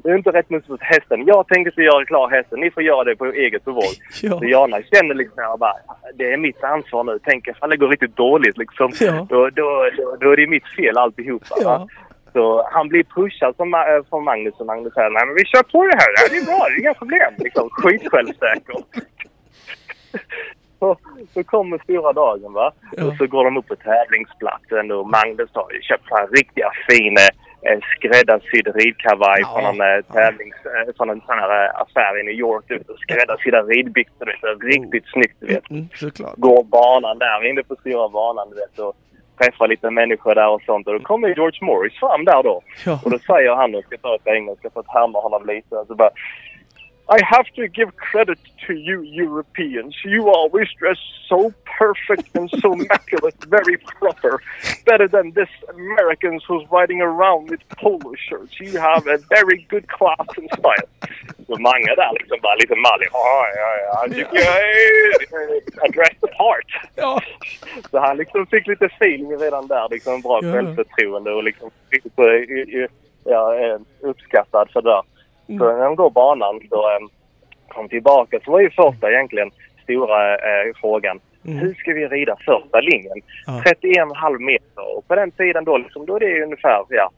det är inte rättvist mot hästen. Jag tänker inte göra klar hästen. Ni får göra det på eget bevåg. Ja. Så Jana känner liksom jag bara, det är mitt ansvar nu. Tänk ifall det går riktigt dåligt liksom. Ja. Då, då, då, då är det mitt fel alltihopa. va? Så han blir pushad som, äh, från Magnus och Magnus säger nej men vi kör på det här. Det är bra, det är inga problem. Liksom, skitsjälvsäker. Så, så kommer stora dagen va. Ja. Och så går de upp på tävlingsplatsen och Magnus har ju köpt här riktiga fina eh, skräddarsydd ridkavaj Ja. från en eh, tävlings... Eh, från en sån här eh, affär i New York. Du vet, och Skräddarsydda ridbyxor. du vet, Riktigt snyggt du vet Mm, såklart. går banan där inne på stora banan du vet och träffar lite människor där och sånt och då kommer George Morris fram där då. Ja. Och då säger han, och ska ta ett engelska för att härma honom lite, och så bara I have to give credit to you Europeans. You always dress so perfect and so immaculate, very proper. Better than this Americans who's riding around with polo shirts. You have a very good class and style. Så Mange där liksom bara lite mallig. Ja, ja, ja. Jag tycker jag är... Dress the part. Ja. Så han liksom fick lite feeling redan där. Liksom bra Ja. självförtroende och liksom riktigt så, eh, ja, eh, uppskattad för det. Mm. Så när de går banan så eh, kom tillbaka så var ju första egentligen stora eh, frågan. Mm. Hur ska vi rida första linjen? Ja. 31,5 meter och på den tiden då liksom, då är det ungefär ja,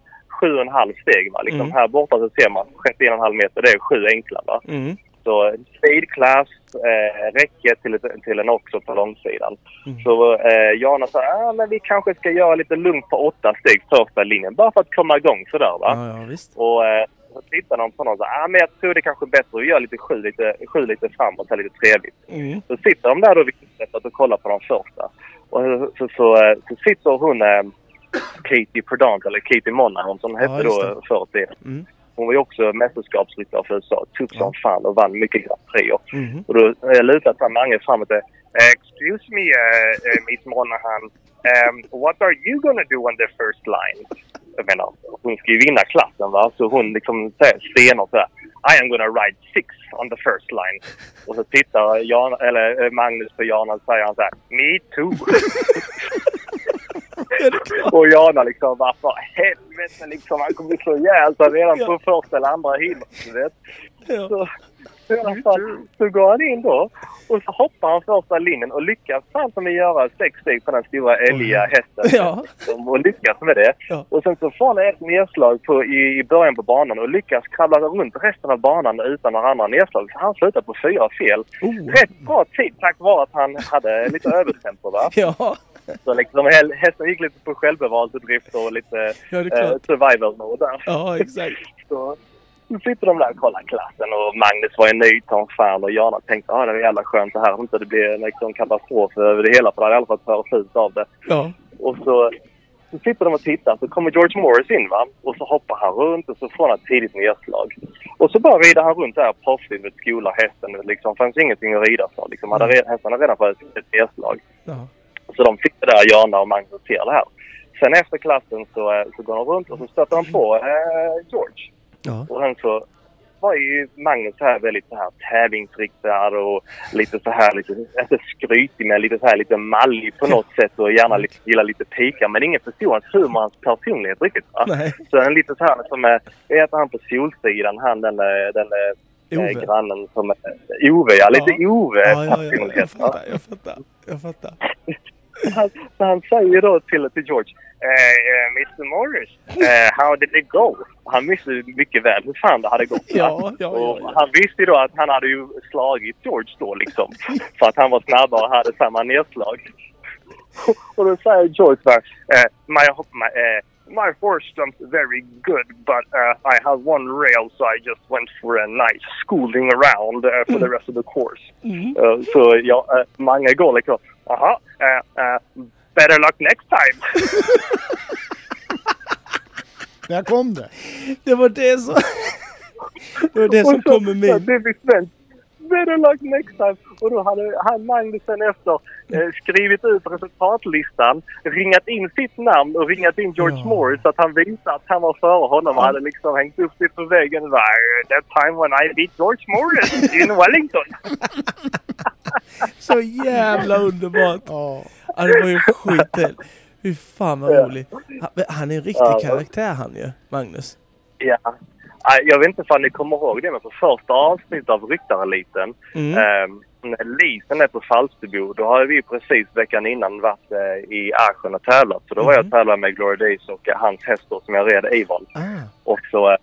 7,5 steg. Va? Liksom, Mm. Här borta så ser man 31,5 meter, det är sju enkla. Va? Mm. Så speed class, eh, räcke till, till en också på långsidan. Mm. Så eh, Jana sa ah, men vi kanske ska göra lite lugnt på åtta steg första linjen. Bara för att komma igång sådär va. Ja, ja, visst. Och eh, så tittar de på någon och sa ah, men jag tror det kanske är bättre att göra lite sju lite, sju lite framåt, så lite trevligt. Mm. Så sitter de där då vid knäppet och kollar på de första. Och så, så, så, eh, så sitter hon eh, Katie Perdant, eller Katie Monahan som hette just då det. eh, förr i. Mm. Hon var ju också mästerskapsryttare för USA. Tuff Ja. som fan och vann mycket Grand Prix. Mm. Och då eh, lutar sig Mange framåt. eh, Excuse me, uh, uh, Miss Monahan. Um, what are you gonna do on the first line? Jag menar, hon ska ju vinna klassen va. Så hon liksom säger stenhårt så här. I am gonna ride six on the first line. Och så tittar Jan, eller, eh, Magnus på Jana och säger han så här. Me too. Och Jana liksom bara för helvete liksom. Han kommer slå ihjäl sig redan Ja. på första eller andra hindret. Ja. Så, i alla fall, så går han in då och så hoppar han första linjen och lyckas fan som att göra sex steg på den stora älgiga hästen. Ja. Och lyckas med det. Ja. Och sen så får han ett nedslag på, i, i början på banan och lyckas kravla runt resten av banan utan några andra nedslag. Så han slutar på fyra fel. Oh. Rätt bra tid tack vare att han hade lite övertempo va. Ja. Så liksom hästen gick lite på självbevarelsedrift och lite Ja, eh, survival mode där. Ja, exakt. Så sitter de där och kollar klassen och Magnus var ju nöjd som fan och Jana tänkte att ah, det är jävla skönt det här. Inte det blir liksom katastrof över det hela för det hade i alla fall hört ut av det. Ja. Och så, så sitter de och tittar så kommer George Morris in va. Och så hoppar han runt och så får han ett tidigt nedslag. Och så bara rider han runt där proffsigt med skola hästen. Det liksom fanns ingenting att rida för. Liksom, hade re- hästen hade redan fått ett nedslag. Ja. Så de sitter där, Jana och Magnus, och ser det här. Sen efter klassen så, eh, så går de runt och så stöter de på eh, George. Ja. Och sen så var ju Magnus här väldigt så här tävlingsriktad och lite så här, lite, inte skrytig men lite så här lite mallig på något sätt och gärna lite, gillar lite pika. Men ingen förstod hans humor, hans personlighet riktigt. Va? Nej. Så en lite så här som, vad heter han på Solsidan, han den, den eh, Ove. grannen som, eh, Ove ja, lite Ja. Ove Ja, ja, ja. Jag fattar, jag fattar. Jag fattar. han, så han säger då till, till George, eh, eh, Mr Morris, eh, how did it go? Han visste mycket väl hur fan det hade gått. Ja, ja, och ja. Han visste ju då att han hade ju slagit George då liksom. för att han var snabbare och hade samma nedslag. och då säger George bara, eh, my, my, eh, my horse jumped very good but uh, I have one rail so I just went for a nice schooling around uh, for the rest of the course. Mm. Uh, så ja, uh, många går liksom, aha, uh, better luck next time. Där kom det. Det var det som... Det var det som Och så- kom med så min. Det blir svensk, better luck next time. Och då hade han Magnusen efter eh, skrivit ut resultatlistan, ringat in sitt namn och ringat in George Ja. Morris så att han visade att han var före honom och hade liksom hängt upp det på väggen. That time when I beat George Morris in Wellington. Så jävla underbart! Ja. Det var ju skit Fy fan vad Ja. rolig. Han, han är en riktig Ja. karaktär han ju, Magnus. Ja. Jag vet inte om ni kommer ihåg det, men på första avsnittet av Ryttareliten Mm. Eh, när Lisen är på Falsterbo, då har vi precis veckan innan varit eh, i Aschen och tävlat. Så då var jag och Mhm. tävlade med Glory Days och eh, hans häst som jag red Avon. Ah, Och så, eh,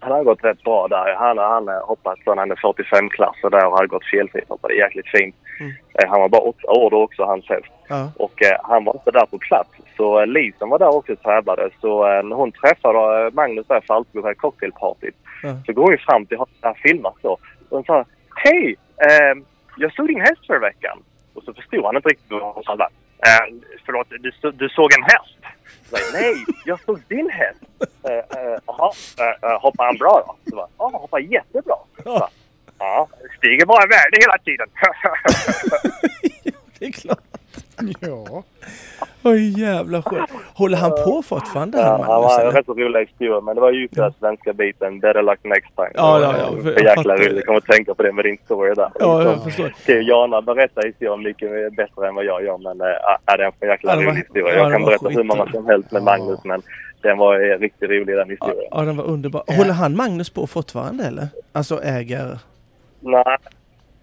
han har gått rätt bra där. Han, han har hoppat från han är 45-klass och där och hade gått felfritt. Hoppade jäkligt fint. Mm. Han var bara åtta år då också, hans häst. Ja. Och eh, han var inte där på plats. Så eh, Lisen var där också och tävlade. Så eh, när hon träffade eh, Magnus där i Falsterbo på cocktailpartyt Ja. så går hon fram till honom där filmat då. Och hon sa Hej! Eh, jag såg din häst förra veckan. Och så förstod han inte riktigt vad hon sa. Eh, förlåt, du, så- du såg en häst? Så jag, Nej, jag såg din häst. Eh, Jaha, hoppar han bra då? Så bara, ja, hoppar jättebra. Så Ja, stiger bara i värde hela tiden. det är klart. ja. Oj jävla skönt. Håller han på fortfarande Ja, han var en eller? rätt rolig historia, men det var ju den svenska biten. Better luck next time. Ja, ja, ja, för- jäkla roligt. Jag kommer att tänka på det med din story där. Ja, jag förstår. Jana berätta historien mycket bättre än vad jag gör, men äh, det är en för jäkla rolig historia. ja, Jag kan berätta hur många som helst med Ja. Magnus, men den var eh, riktigt rolig den historien. ja, den var underbar. Håller han Magnus på fortfarande eller? Alltså äger... Nej,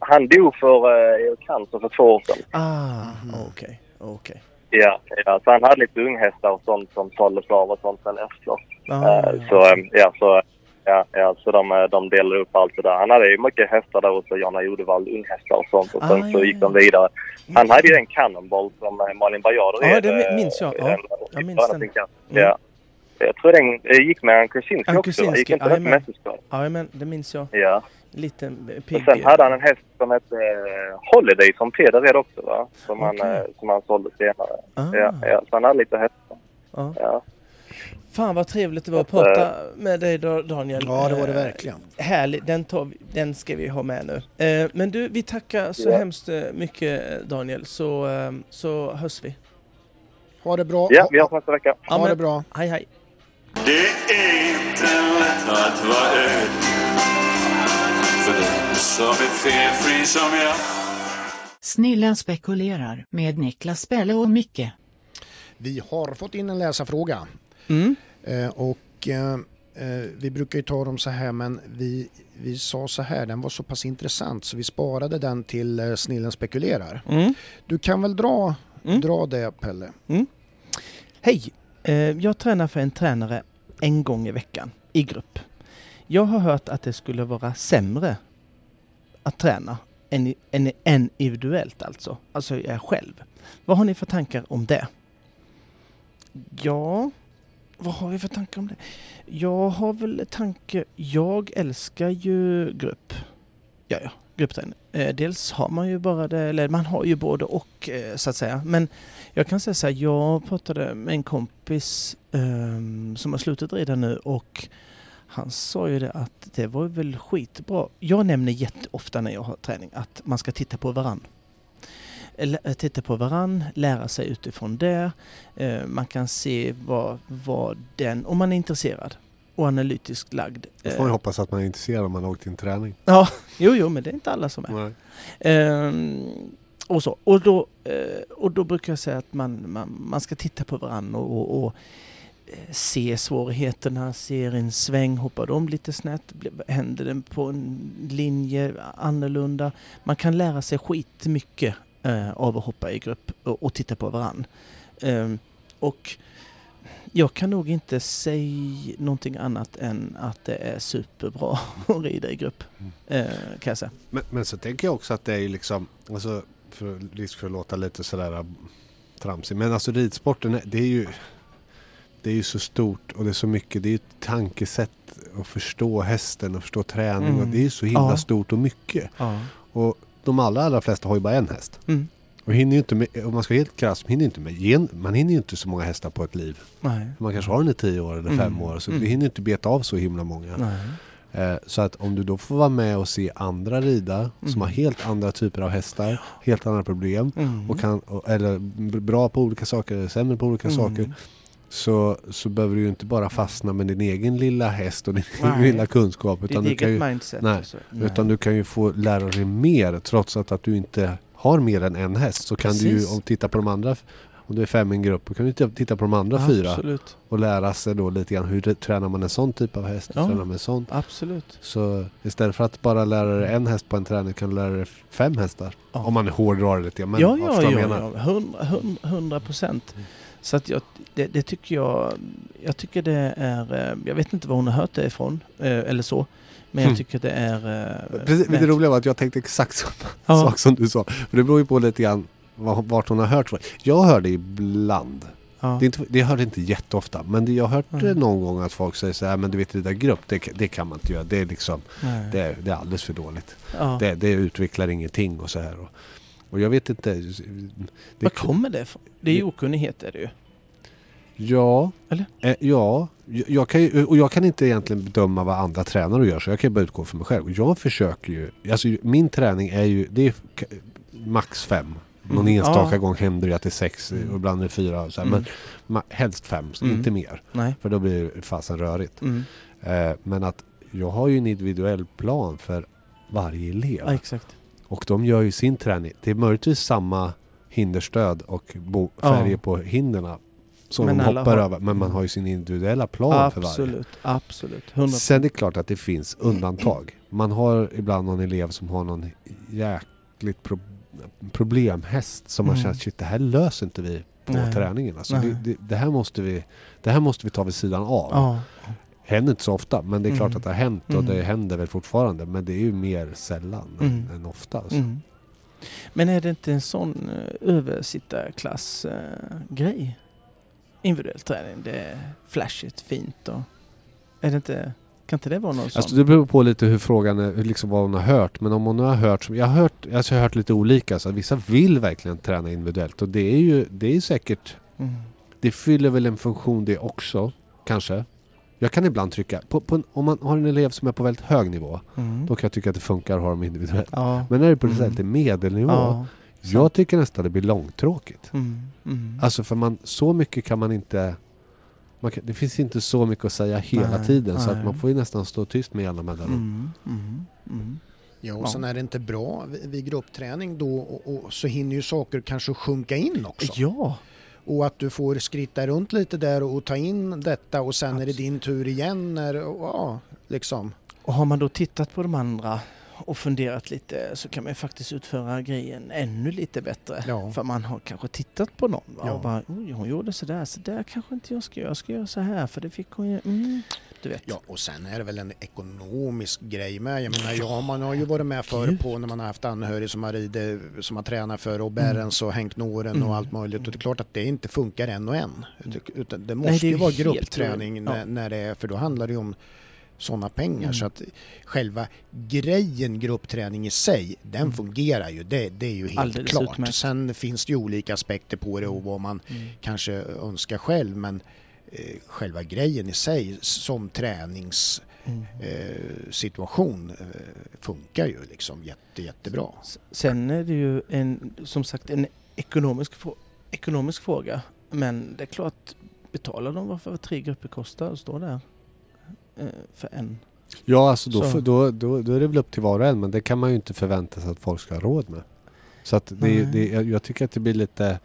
han dog för eh, cancer för två år sedan. Ah, Mhm. okej, okej. Ja, ja, så han hade lite unghästar och sånt som såldes av och sånt sen efter. Ah, Eh, Så, eh, ja, så, ja, ja, så de, eh, de delade upp allt det där. Han hade ju mycket hästar där hos Jonna Jodevall, unghästar och sånt. Och sen Ah, så ja, gick ja. de vidare. Han hade ju en Cannonball som eh, Malin Bajard Ja, red, det minns jag. Ja, jag minns den. Mm. Ja. Jag tror den gick med en Krasinski Ann också. Gick inte den på jajamän. mästerskap? Ja, men det minns jag. Ja. Liten eh, Och pigg. sen hade han en häst som hette eh, Holiday som Peder red också va? Som, han, Okej. eh, som han sålde senare. Ah, Ja, ja, så han hade lite hästar. ja. Ja. Fan vad trevligt det var att prata med dig Daniel. ja, det var det Eh, verkligen. Härligt, den, tar vi, den ska vi ha med nu. Eh, men du, vi tackar så Ja. hemskt eh, mycket Daniel, så, eh, så hörs vi. Ha det bra. ja, vi hörs nästa vecka. Ha men- det bra. Hej hej! Det är inte lätt att vara öd För den som är felfri som jag Snillen spekulerar med Niklas Spelle och Micke. Vi har fått in en läsarfråga. Mm. Eh, och eh, eh, vi brukar ju ta dem så här men vi, vi sa så här, den var så pass intressant så vi sparade den till eh, Snillen spekulerar. Mm. Du kan väl dra, Mm. dra det Pelle? Hej! Eh, jag tränar för en tränare en gång i veckan i grupp. Jag har hört att det skulle vara sämre att träna än, än, än individuellt alltså. Alltså jag själv. Vad har ni för tankar om det? Ja, vad har vi för tankar om det? Jag har väl tanke... Jag älskar ju grupp. Ja, ja, gruppträning. Eh, dels har man ju bara det, eller man har ju både och eh, så att säga. Men jag kan säga så här, jag pratade med en kompis um, som har slutat rida nu och han sa ju det att det var väl skitbra. Jag nämner jätteofta när jag har träning att man ska titta på varann. Eller, Titta på varann, lära sig utifrån det. Eh, man kan se vad, vad den, om man är intresserad och analytiskt lagd. Då får eh, man ju hoppas att man är intresserad om man har åkt till träning. Ja, jo, jo, men det är inte alla som är. Ehm, och, så. Och, då, eh, och då brukar jag säga att man, man, man ska titta på varandra och, och, och eh, se svårigheterna, se en sväng, hoppar de lite snett, händer den på en linje annorlunda. Man kan lära sig skitmycket eh, av att hoppa i grupp och, och titta på varandra. Ehm, och jag kan nog inte säga någonting annat än att det är superbra att rida i grupp. Eh, kan jag säga. Men, men så tänker jag också att det är liksom, alltså, för, risk för att låta lite sådär äh, tramsig, men alltså ridsporten, det är ju det är ju så stort och det är så mycket, det är ju ett tankesätt att förstå hästen och förstå träning Mm. och det är ju så himla Ja. stort och mycket. Ja. Och de allra, allra flesta har ju bara en häst. Mm. Och hinner ju inte med, om man ska vara helt krass, man hinner inte med, man hinner ju inte så många hästar på ett liv. Nej. Man kanske har den i tio år eller Mm. fem år så Mm. vi hinner inte beta av så himla många. Eh, så att om du då får vara med och se andra rida som Mm. har helt andra typer av hästar, helt andra problem Mm. och kan, och- eller bra på olika saker, eller sämre på olika Mm. saker. Så, så behöver du ju inte bara fastna med din egen lilla häst och din Nej. lilla kunskap. Ditt Utan du, eget kan ju, nej, så. utan du kan ju få lära dig mer trots att, att du inte har mer än en häst. Så kan du ju, om titta på de andra, om du är fem i en grupp, då kan du titta- på de andra fyra Absolut. och lära sig då lite grann hur det- tränar man en sån typ av häst, Ja. tränar man en sån. Absolut. Så istället för att bara lära dig en häst på en träning kan du lära dig fem hästar. Ja. Om man hårdrar det lite. Men ja, ja, ja, menar. ja. Hundra, hund- hundra procent. Så att jag, det, det tycker jag, jag tycker det är, eh, jag vet inte var hon har hört det ifrån, eh, eller så. Men jag Mm. tycker det är... eh, Precis, det verkligen- roliga var att jag tänkte exakt samma Ja. sak som du sa. För det beror ju på lite grann var- vart hon har hört det. Jag hör det ibland. Ja. Det, inte, det hör det inte jätteofta. Men det jag har hört Mm. någon gång att folk säger så här, men du vet det där grupp, det, det kan man inte göra. Det är liksom, det det är alldeles för dåligt. ja. Det, det utvecklar ingenting och så här. Och, och jag vet inte. Det, Var kommer det ifrån? Det är ju okunnighet är det ju. Ja. Eller? Eh, ja. Jag, kan ju, och jag kan inte egentligen bedöma vad andra tränare gör så jag kan bara utgå från mig själv. Jag försöker ju, alltså min träning är ju, det är max fem. Någon Mm, enstaka ja. gång händer det att det är sex Mm. och ibland är det fyra. Så här, Mm. Men helst fem, Mm. inte mer. Nej. För då blir det fasen rörigt. Mm. Eh, men att jag har ju en individuell plan för varje elev. Ja, exakt. Och de gör ju sin träning. Det är möjligtvis samma hinderstöd och färger Ja. på hinderna som Men de hoppar har- över. Men man har ju sin individuella plan för varje. Absolut, absolut. 100 Sen är det klart att det finns undantag. Man har ibland någon elev som har någon jäkligt pro- problemhäst som man Mm. känner shit det här löser inte vi på Nej. träningen. Alltså det, det, det, här måste vi, det här måste vi ta vid sidan av. Ja. Händer inte så ofta men det är klart Mm. att det har hänt och Mm. det händer väl fortfarande. Men det är ju mer sällan Mm. än, än ofta. Alltså. Mm. Men är det inte en sån uh, översittarklass-grej? Individuell träning, det är flashigt, fint och... Är det inte... Kan inte det vara någon sån? Alltså det beror på lite hur frågan är, liksom vad hon har hört. Men om hon har hört, jag har hört, alltså jag har hört lite olika. Så att vissa vill verkligen träna individuellt och det är ju, det är säkert, Mm. det fyller väl en funktion det också, kanske. Jag kan ibland trycka, på, på en, om man har en elev som är på väldigt hög nivå, Mm. då kan jag tycka att det funkar att ha dem individuellt. Ja. Men när det är på Mm. lite medelnivå, ja. jag tycker nästan det blir långtråkigt. Mm. Mm. Alltså för man, så mycket kan man inte man kan, det finns inte så mycket att säga hela Nej, tiden så nej. att man får ju nästan stå tyst med jämna mellanrum. Mm. Mm. Mm. Ja, och Ja. sen är det inte bra vid- vid gruppträning då och, och så hinner ju saker kanske sjunka in också. Ja. Och att du får skritta runt lite där och ta in detta och sen är det Absolut. din tur igen. När, och, ja, liksom. Och har man då tittat på de andra och funderat lite så kan man ju faktiskt utföra grejen ännu lite bättre. Ja. För man har kanske tittat på någon va? Ja. och bara oj hon gjorde sådär, så där kanske inte jag ska göra, jag ska göra så här för det fick hon ju, mm, du vet. Ja, och sen är det väl en ekonomisk grej med. Jag menar, ja, man har ju varit med förr på när man har haft anhörig som har ridit, som har tränat för Rob Behrens och Henk Noren Mm. och allt möjligt. Och det är klart att det inte funkar en och en. Utan det Nej, måste det är ju vara gruppträning när, när det är, för då handlar det ju om sådana pengar. Mm. Så att själva grejen gruppträning i sig, den Mm. fungerar ju. Det, det är ju helt Alldeles klart. utmärkt. Sen finns det ju olika aspekter på det och vad man Mm. kanske önskar själv. Men eh, själva grejen i sig som tränings Mm. eh, situation eh, funkar ju liksom jätte, jättebra. Sen är det ju en, som sagt en ekonomisk, ekonomisk fråga. Men det är klart, betalar de vad tre grupper kostar och står där för en? Ja, alltså då, då, då, då är det väl upp till var och en men det kan man ju inte förvänta sig att folk ska ha råd med. Så att det, det, jag, tycker att det blir lite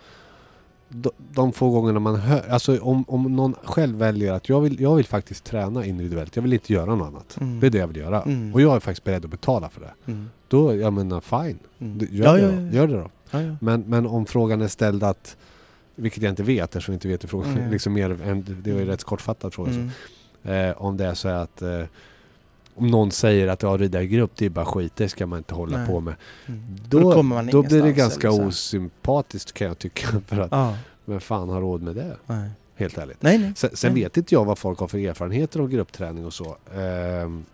de, de få gångerna man hör, alltså om, om någon själv väljer att jag vill, jag vill faktiskt träna individuellt, jag vill inte göra något annat. Mm. Det är det jag vill göra. Mm. Och jag är faktiskt beredd att betala för det. Mm. Då, jag menar fine, Mm. Gör, Ja, det ja, ja, gör det då. Men, men om frågan är ställd att, vilket jag inte vet eftersom jag inte vet hur frågan liksom mer än, det var ju Mm. rätt kortfattad fråga. så. Eh, om det är så att eh, om någon säger att ja, i grupp det är bara skit, det ska man inte hålla Nej. på med. Mm. Då, Då då blir det ganska så. osympatiskt kan jag tycka. För att, Ja, vem fan har råd med det? nej. Helt ärligt. Nej, nej. Sen, sen Nej. vet inte jag vad folk har för erfarenheter av gruppträning och så. Ehm,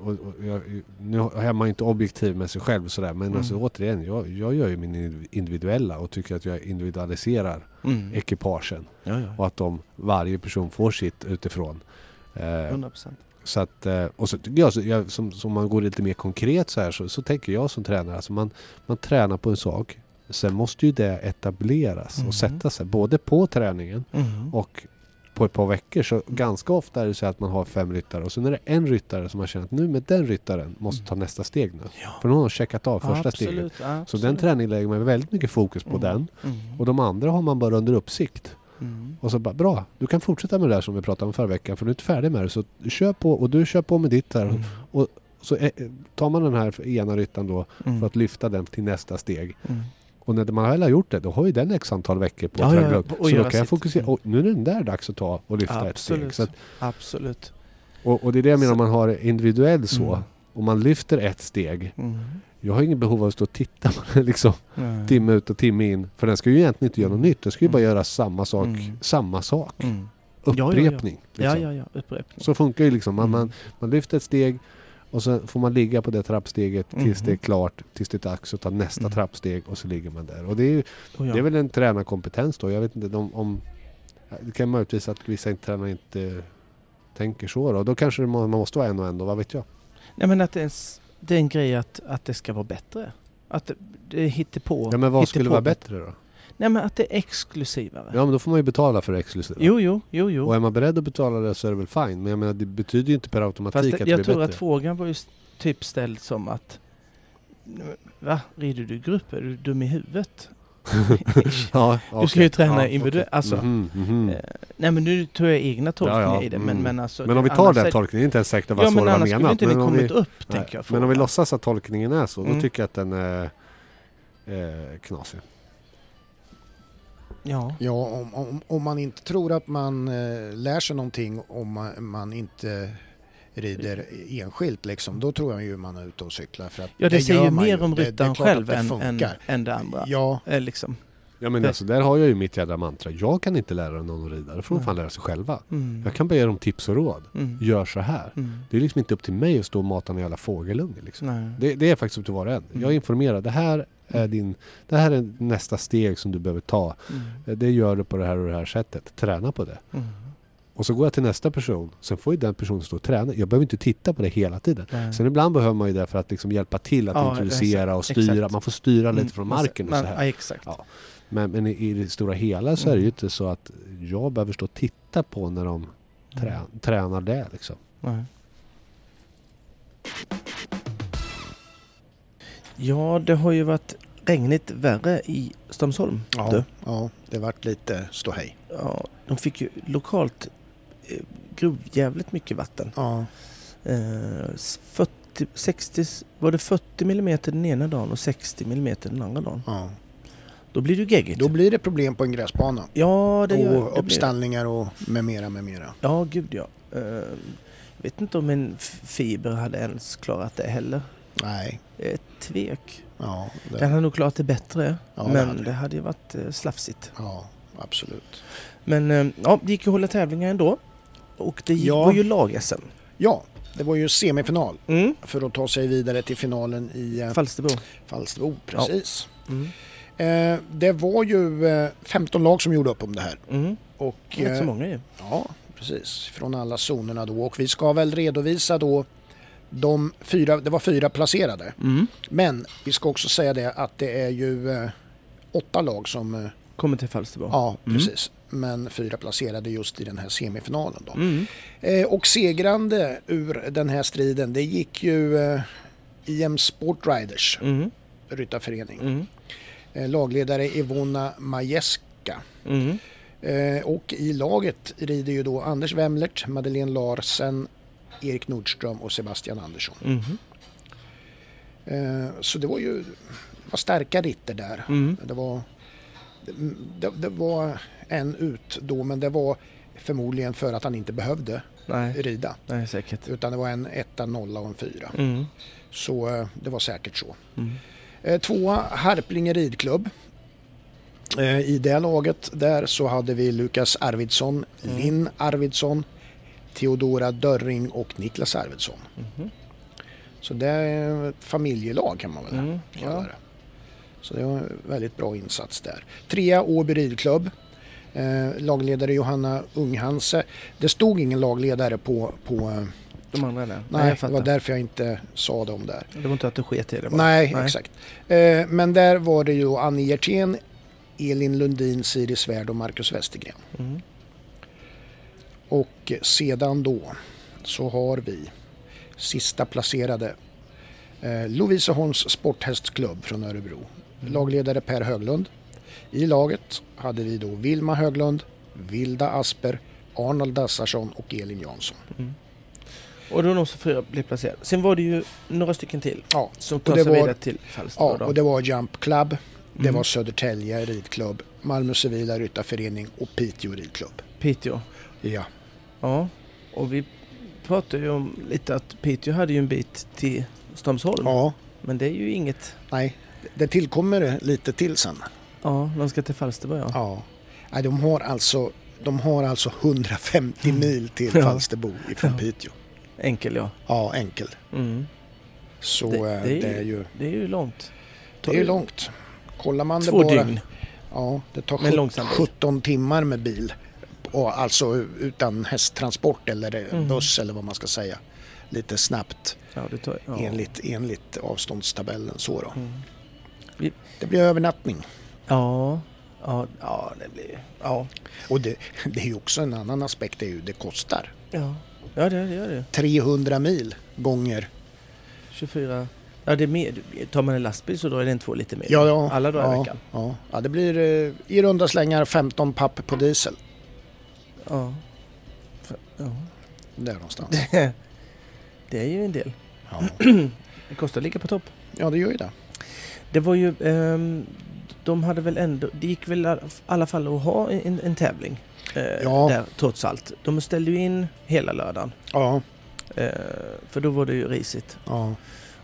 och, och jag, nu är man ju inte objektiv med sig själv och sådär. Men Mm. alltså, återigen, jag, jag gör ju min individuella och tycker att jag individualiserar Mm. ekipagen. Ja, ja. Och att de, varje person får sitt utifrån. Eh, 100 procent. Så att, eh, och så tycker jag, så jag som, som man går lite mer konkret så här så, så tänker jag som tränare, alltså man, man tränar på en sak. Sen måste ju det etableras Mhm. och sätta sig både på träningen Mm. och på ett par veckor. Så ganska ofta är det så att man har fem ryttare och sen är det en ryttare som man känner att nu med den ryttaren måste ta nästa steg nu. Ja. För nu har checkat av första steget. absolut, Så absolut. den träningen lägger man väldigt mycket fokus på Mm. den. Mm. Och de andra har man bara under uppsikt. Mm. Och så bara, bra, du kan fortsätta med det där som vi pratade om förra veckan för du är inte färdig med det. Så kör på och du kör på med ditt där. Mm. Så eh, tar man den här ena ryttaren då Mm. för att lyfta den till nästa steg. Mm. Och när man väl har gjort det, då har ju den x antal veckor på Ja, ja, och Så då kan jag fokusera. Mm. Och nu är den där dags att ta och lyfta ett steg. Absolut. Att, Absolut. och, och det är det jag menar om man har individuell så. Mm. Om man lyfter ett steg. Mm. Jag har ingen behov av att stå och titta på den liksom Nej. timme ut och timme in. För den ska ju egentligen inte göra något nytt. Den ska ju bara göra samma sak. Mm. Samma sak. Mm. ja, ja. Upprepning. Ja, liksom. ja, ja. Upprepning. Så funkar ju liksom. Man, Mm. man, man lyfter ett steg och så får man ligga på det trappsteget tills Mhm. det är klart. Tills det är dags att ta nästa Mm. trappsteg och så ligger man där. Och det är, ju, Och ja. det är väl en tränarkompetens då. Jag vet inte om... om det kan möjligtvis att vissa tränare inte tänker så då. Då kanske man måste vara en och en då, vad vet jag? Nej, men att det är en, det är en grej att, att det ska vara bättre. Att det, det hittar på. Ja men vad skulle vara bättre då? Nej, men att det är exklusivare. Ja men då får man ju betala för det exklusiva. Jo, jo, jo, jo. Och är man beredd att betala det så är det väl fine. Men jag menar det betyder ju inte per automatik Fast att det, det jag blir tror bättre. att frågan var ju typ ställd som att Va? Rider du grupp? Är du dum i huvudet? ja, Du ska ju träna individuellt. Alltså, Mhm, mhm. eh, nej men nu tog jag egna tolkningar Ja, ja, i det. Men, mm. men, alltså, Men om vi det- tar den är- tolkningen, det är inte ens säkert att vara Ja så men det var menat. inte Men om, kommit vi, upp, nej, jag. men om vi låtsas att tolkningen är så, då Mm. tycker jag att den är eh, knasig. Ja. Ja, om, om, om man inte tror att man eh, lär sig någonting om man, man inte rider enskilt liksom, då tror jag ju man är ute och cyklar. För att ja, det, gör säger man mer ju. om Det- det ryttaren själv det än, än, än det andra. Ja, Eh, liksom. Ja men Det- alltså där har jag ju mitt jädra mantra. Jag kan inte lära någon att rida. Det får de fan lära sig själva. Mm. Jag kan bara ge dem tips och råd. Mm. Gör så här. Mm. Det är liksom inte upp till mig att stå och mata en jävla fågelunge. Liksom. Det, det är faktiskt upp till var och en. Mm. Jag informerar. Det här är din... Det här är nästa steg som du behöver ta. Mm. Det gör du på det här och det här sättet. Träna på det. Mm. Och så går jag till nästa person. Sen får ju den personen stå och träna. Jag behöver inte titta på det hela tiden. Nej. Sen ibland behöver man ju det för att liksom hjälpa till att Ja, introducera och exakt. styra. Man får styra lite Mm. från marken och så här. Ja, exakt. Ja. Men, men i, det stora hela så är det ju Mm. inte så att jag behöver stå och titta på när de trä, tränar det liksom. Nej. Ja, det har ju varit regnigt värre i Strömsholm. ja, Du. ja, det vart lite ståhej. Ja, de fick ju lokalt eh, grovjävligt mycket vatten. Ja, Eh, s- 40, 60, var det 40 millimeter den ena dagen och 60 millimeter den andra dagen. ja. Då blir det geggigt. Då blir det problem på en gräsbana. ja, det gör och det. uppställningar och med mera, med mera. Ja, gud ja. Eh, jag vet inte om en fiber hade ens klarat det heller. Nej, Ett tvek. ja, det, Den hade nog klarat det bättre. Ja, det men hade det, det. hade ju varit eh, slafsigt. ja absolut. Men eh, ja, det gick ju att hålla tävlingar ändå. Och det Ja. var ju lag-SM. Ja, det var ju semifinal Mm. för att ta sig vidare till finalen i eh, Falsterbo. Falsterbo. Precis. Mm. Eh, det var ju eh, 15 lag som gjorde upp om det här. Mm. Och, Inte så eh, många ju. Ja, precis. Från alla zonerna då. Och vi ska väl redovisa då de fyra, det var fyra placerade. Mm. Men vi ska också säga det att det är ju eh, åtta lag som, eh, Kommer till Falsterbo. ja Mm. precis, men fyra placerade just i den här semifinalen då. Mm. Eh, och segrande ur den här striden, det gick ju eh, IM Sport Riders Mm. ryttarförening. Mm. Eh, lagledare Ivona Majeska. Mm. Eh, och i laget rider ju då Anders Wemlert, Madeleine Larsen, Erik Nordström och Sebastian Andersson. Mm. Eh, så det var ju det var starka ritter där. Mm. Det, var, det, det var en ut då, men det var förmodligen för att han inte behövde Nej, rida. nej säkert. Utan det var en etta, nolla och en fyra. Mm. Så eh, det var säkert så. Mm. Eh, Tvåa Harplinge ridklubb. Eh, I det laget där så hade vi Lukas Arvidsson, Mm. Linn Arvidsson, Theodora Dörring och Niklas Arvidsson. Mhm. Så det är ett familjelag kan man väl Mm. kalla det. Så det var en väldigt bra insats där. Trea Åby ridklubb. Eh, lagledare Johanna Unghanse. Det stod ingen lagledare på, på de andra där. Nej, det var därför jag inte sa dem där. Det var inte att du sket i det bara. Nej, exakt. Eh, men där var det ju Annie Hjertén, Elin Lundin, Siri Svärd och Marcus Westergren. Mm. Och sedan då så har vi sista placerade eh, Loviseholms Sporthästklubb från Örebro. Lagledare Per Höglund. I laget hade vi då Vilma Höglund, Vilda Asper, Arnold Dassarsson och Elin Jansson. Och då var de som fyra blev placerade. Sen var det ju några stycken till Ja, som det sig vidare till Falsterbo. ja då. och det var Jump Club, det Mm. var Södertälje ridklubb, Malmö Civila Ryttarförening och Piteå ridklubb. Piteå. Ja, Ja. Och vi pratade ju om lite att Piteå hade ju en bit till Strömsholm. ja Men det är ju inget. nej, det tillkommer lite till sen. Ja, de ska till Falsterbo ja. Ja. Nej, de har alltså de har alltså 150 mil till Ja. Falsterbo ifrån Ja. Piteå. Enkel ja. Ja, enkel. Mm. Så Det- det, det är det, ju- är ju, Det är ju långt. det är ju långt. Kollar man Två det bara... dygn. Ja, det tar Med sjut- långsam bil. 17 timmar med bil. Och alltså utan hästtransport eller Mm. buss eller vad man ska säga. Lite snabbt Ja, det tar, ja. enligt, enligt avståndstabellen så då. Mm. Det blir övernattning. Ja, ja, ja, det blir... Ja, Och det, det är ju också en annan aspekt, det är ju det kostar. ja. ja det, det gör det. 300 mil gånger 24... Ja, det är mer. Tar man en lastbil så då är den två lite mer. Ja, ja. Alla dagar i ja, veckan. Ja, ja det blir eh, i runda slängar 15 papp på diesel. Ja. Ja. Där någonstans. Det är ju en del. Ja, Det kostar att ligga på topp. ja det gör ju det. Det var ju... ehm, de hade väl ändå... Det gick väl i alla fall att ha en, en tävling. eh, Ja. Där, trots allt. De ställde ju in hela lördagen. Ja, eh, för då var det ju risigt ja,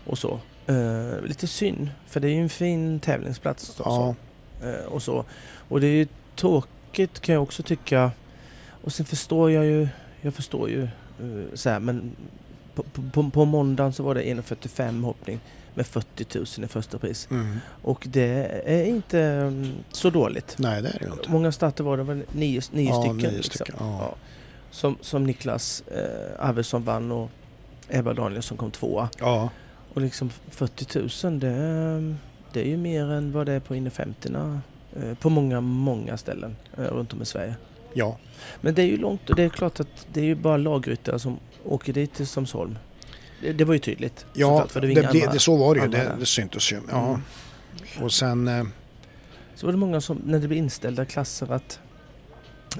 och så. Eh, lite synd, för det är ju en fin tävlingsplats. Då, ja. så. Eh, och så. Och det är ju tråkigt kan jag också tycka. Och sen förstår jag ju, jag förstår ju eh, så här, men på, på, på måndagen så var det 1,45 hoppning med 40 000 i första pris. Mm. Och det är inte mm, så dåligt. Nej, det är det inte. Många starter var det väl nio, nio Ja, stycken. nio liksom. stycken, ja. Som, som Niklas eh, Arvidsson vann och Ebba Danielsson kom tvåa. Ja, Och liksom 40 000 det, det är ju mer än vad det är på inne 50 eh, på många, många ställen eh, runt om i Sverige. ja. Men det är ju långt och det är klart att det är ju bara lagryttare som åker dit till Strömsholm. Det, det var ju tydligt. Ja, såklart, för det, det, inga det, så var det ju. Det, det syntes ju. Ja. Mm. Och sen... eh, Så var det många som, när det blev inställda klasser, att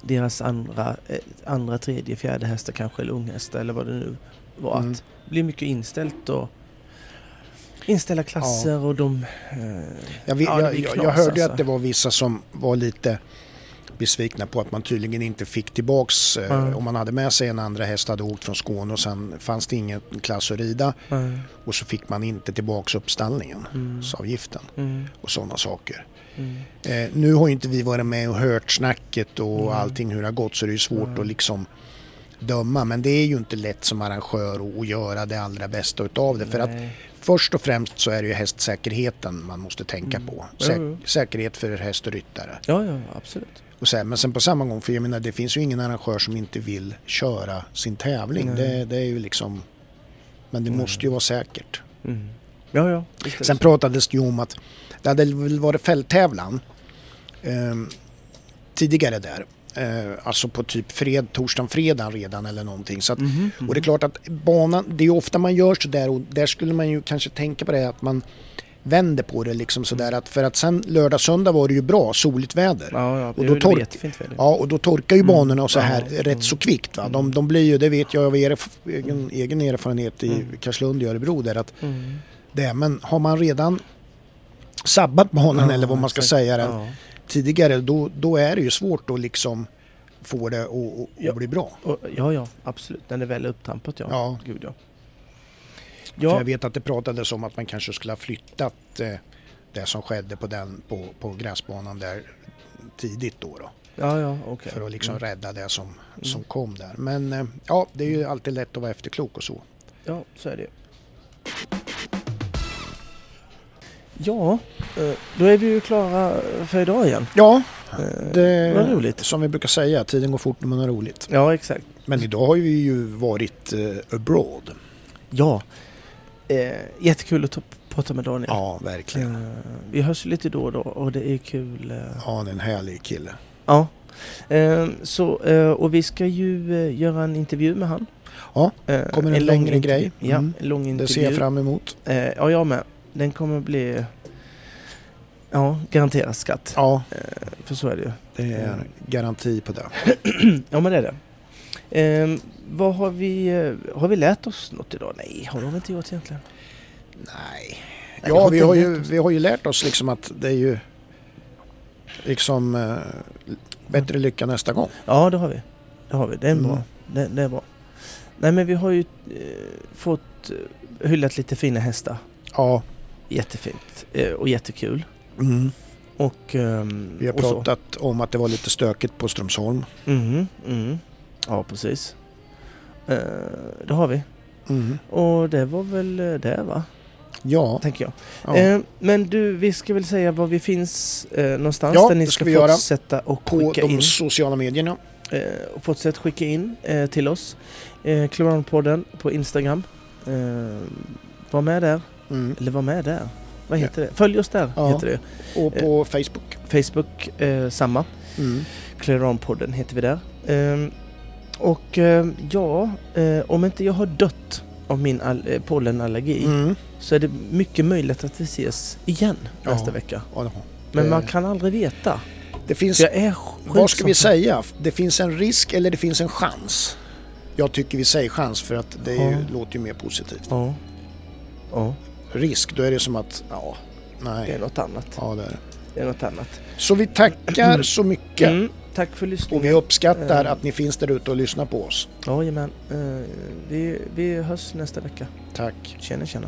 deras andra, eh, andra tredje, fjärde hästar kanske, eller unghästar eller vad det nu var. Mm. Att det blir mycket inställt och inställda klasser och de... Eh, Jag, vet, Ja, jag, jag hörde alltså. att det var vissa som var lite besvikna på att man tydligen inte fick tillbaks Mm. om man hade med sig en andra häst hade åkt från Skåne och sen fanns det ingen klass att rida eh, och så fick man inte tillbaks uppstallningen, mm, avgiften mm, och sådana saker. mm. Eh, nu har ju inte vi varit med och hört snacket och Mm. allting hur det har gått så det är svårt Mm. att liksom döma men det är ju inte lätt som arrangör att, göra det allra bästa utav det för att Nej. först och främst så är det ju hästsäkerheten man måste tänka Mm. på. Jo. säkerhet för häst och ryttare. Ja, ja, absolut. Och sen, men sen på samma gång, för jag menar det finns ju ingen arrangör som inte vill köra sin tävling. Det, det är ju liksom... Men det måste ju vara säkert. Mm. Ja, ja. Sen så. pratades det ju om att det hade väl varit fälttävlan eh, tidigare där. Eh, alltså på typ fred, torsdagen, fredagen redan eller någonting. Så att, Mhm, Och det är klart att banan, det är ju ofta man gör sådär och där skulle man ju kanske tänka på det att man vänder på det liksom sådär att för att sen lördag, söndag var det ju bra, soligt väder. Ja, ja. och då tork-. Ja, och då torkar ju Mm. banorna och så här Ja, rätt mm. så kvickt. Va? De, de blir ju, det vet jag av erf- egen, egen erfarenhet i Mm. Karlslund i Örebro där att Mm. det men har man redan sabbat banan eller vad man ska säga den, tidigare då, då är det ju svårt att liksom få det att, bli bra. Och, ja, ja, absolut. Den är väl upptrampat, ja. Ja. Gud, ja. För Ja, jag vet att det pratades om att man kanske skulle ha flyttat eh, det som skedde på, den, på, på gräsbanan där tidigt då. då ja, ja okej. För att liksom Mm. rädda det som, som kom där. Men eh, ja, det är ju alltid lätt att vara efterklok och så. Ja, så är det. Ja, eh, då är vi ju klara för idag igen. Ja, det Vad roligt. som vi brukar säga, tiden går fort när man har roligt. Ja, exakt. Men idag har vi ju varit abroad. Ja, eh, jättekul att ta- prata med Daniel. Ja, verkligen. Eh, vi hörs lite då och då och det är kul. Eh, Ja, det är en härlig kille. ja. Eh, så, eh, och vi ska ju eh, göra en intervju med han. Ja, kommer en lång längre intervju. grej. Ja, Mm. en lång intervju. Det ser jag fram emot. Ja, jag med. Den kommer bli... Ja, garanterat skatt. Ja, För så är det ju. det är garanti på det. Ja, men det är det. Eh, vad har vi... eh, Har vi lärt oss något idag? Nej, har vi inte gjort egentligen. Nej. Ja, vi har, ju, vi har ju lärt oss liksom att det är ju liksom eh, bättre lycka nästa gång. Ja, det har vi. Det har vi. Det är Mm. bra. Det, det är bra. Nej, men vi har ju eh, fått eh, hyllat lite fina hästar. Ja, Jättefint. Eh, och jättekul. mm. Och... ehm, vi har pratat om att det var lite stökigt på Strömsholm. Mhm, mhm. Ja, precis. Eh, det har vi. Mm. Och det var väl eh, det va? Ja, Tänker jag. ja. Eh, men du, vi ska väl säga var vi finns eh, någonstans Ja, där ni ska ska fortsätta och på skicka de in. sociala medierna. Eh, och fortsätt skicka in eh, till oss. Eh, Kloranpodden på Instagram. Eh, var med där. Mm. Eller var med där. Vad heter det? Följ oss där Ja. heter det. Och på Facebook. Facebook samma. Mm. Kleranpodden heter vi där. Och eh, ja, eh, om inte jag har dött av min eh, pollenallergi Mm. så är det mycket möjligt att vi ses igen Ja. nästa vecka. Ja, Men man kan aldrig veta. Det finns, vad ska vi säga? Det finns en risk eller det finns en chans? Jag tycker vi säger chans för att det ju, Ja. låter ju mer positivt. Ja. Ja, Risk, då är det som att, ja, det är nej. något annat. Ja, det är. det. Det är något annat. Så vi tackar så mycket Mm, tack för och lyssningen. vi uppskattar att ni finns där ute och lyssnar på oss. Jajamän. Eh, vi, vi hörs nästa vecka. Tack. Tjena tjena.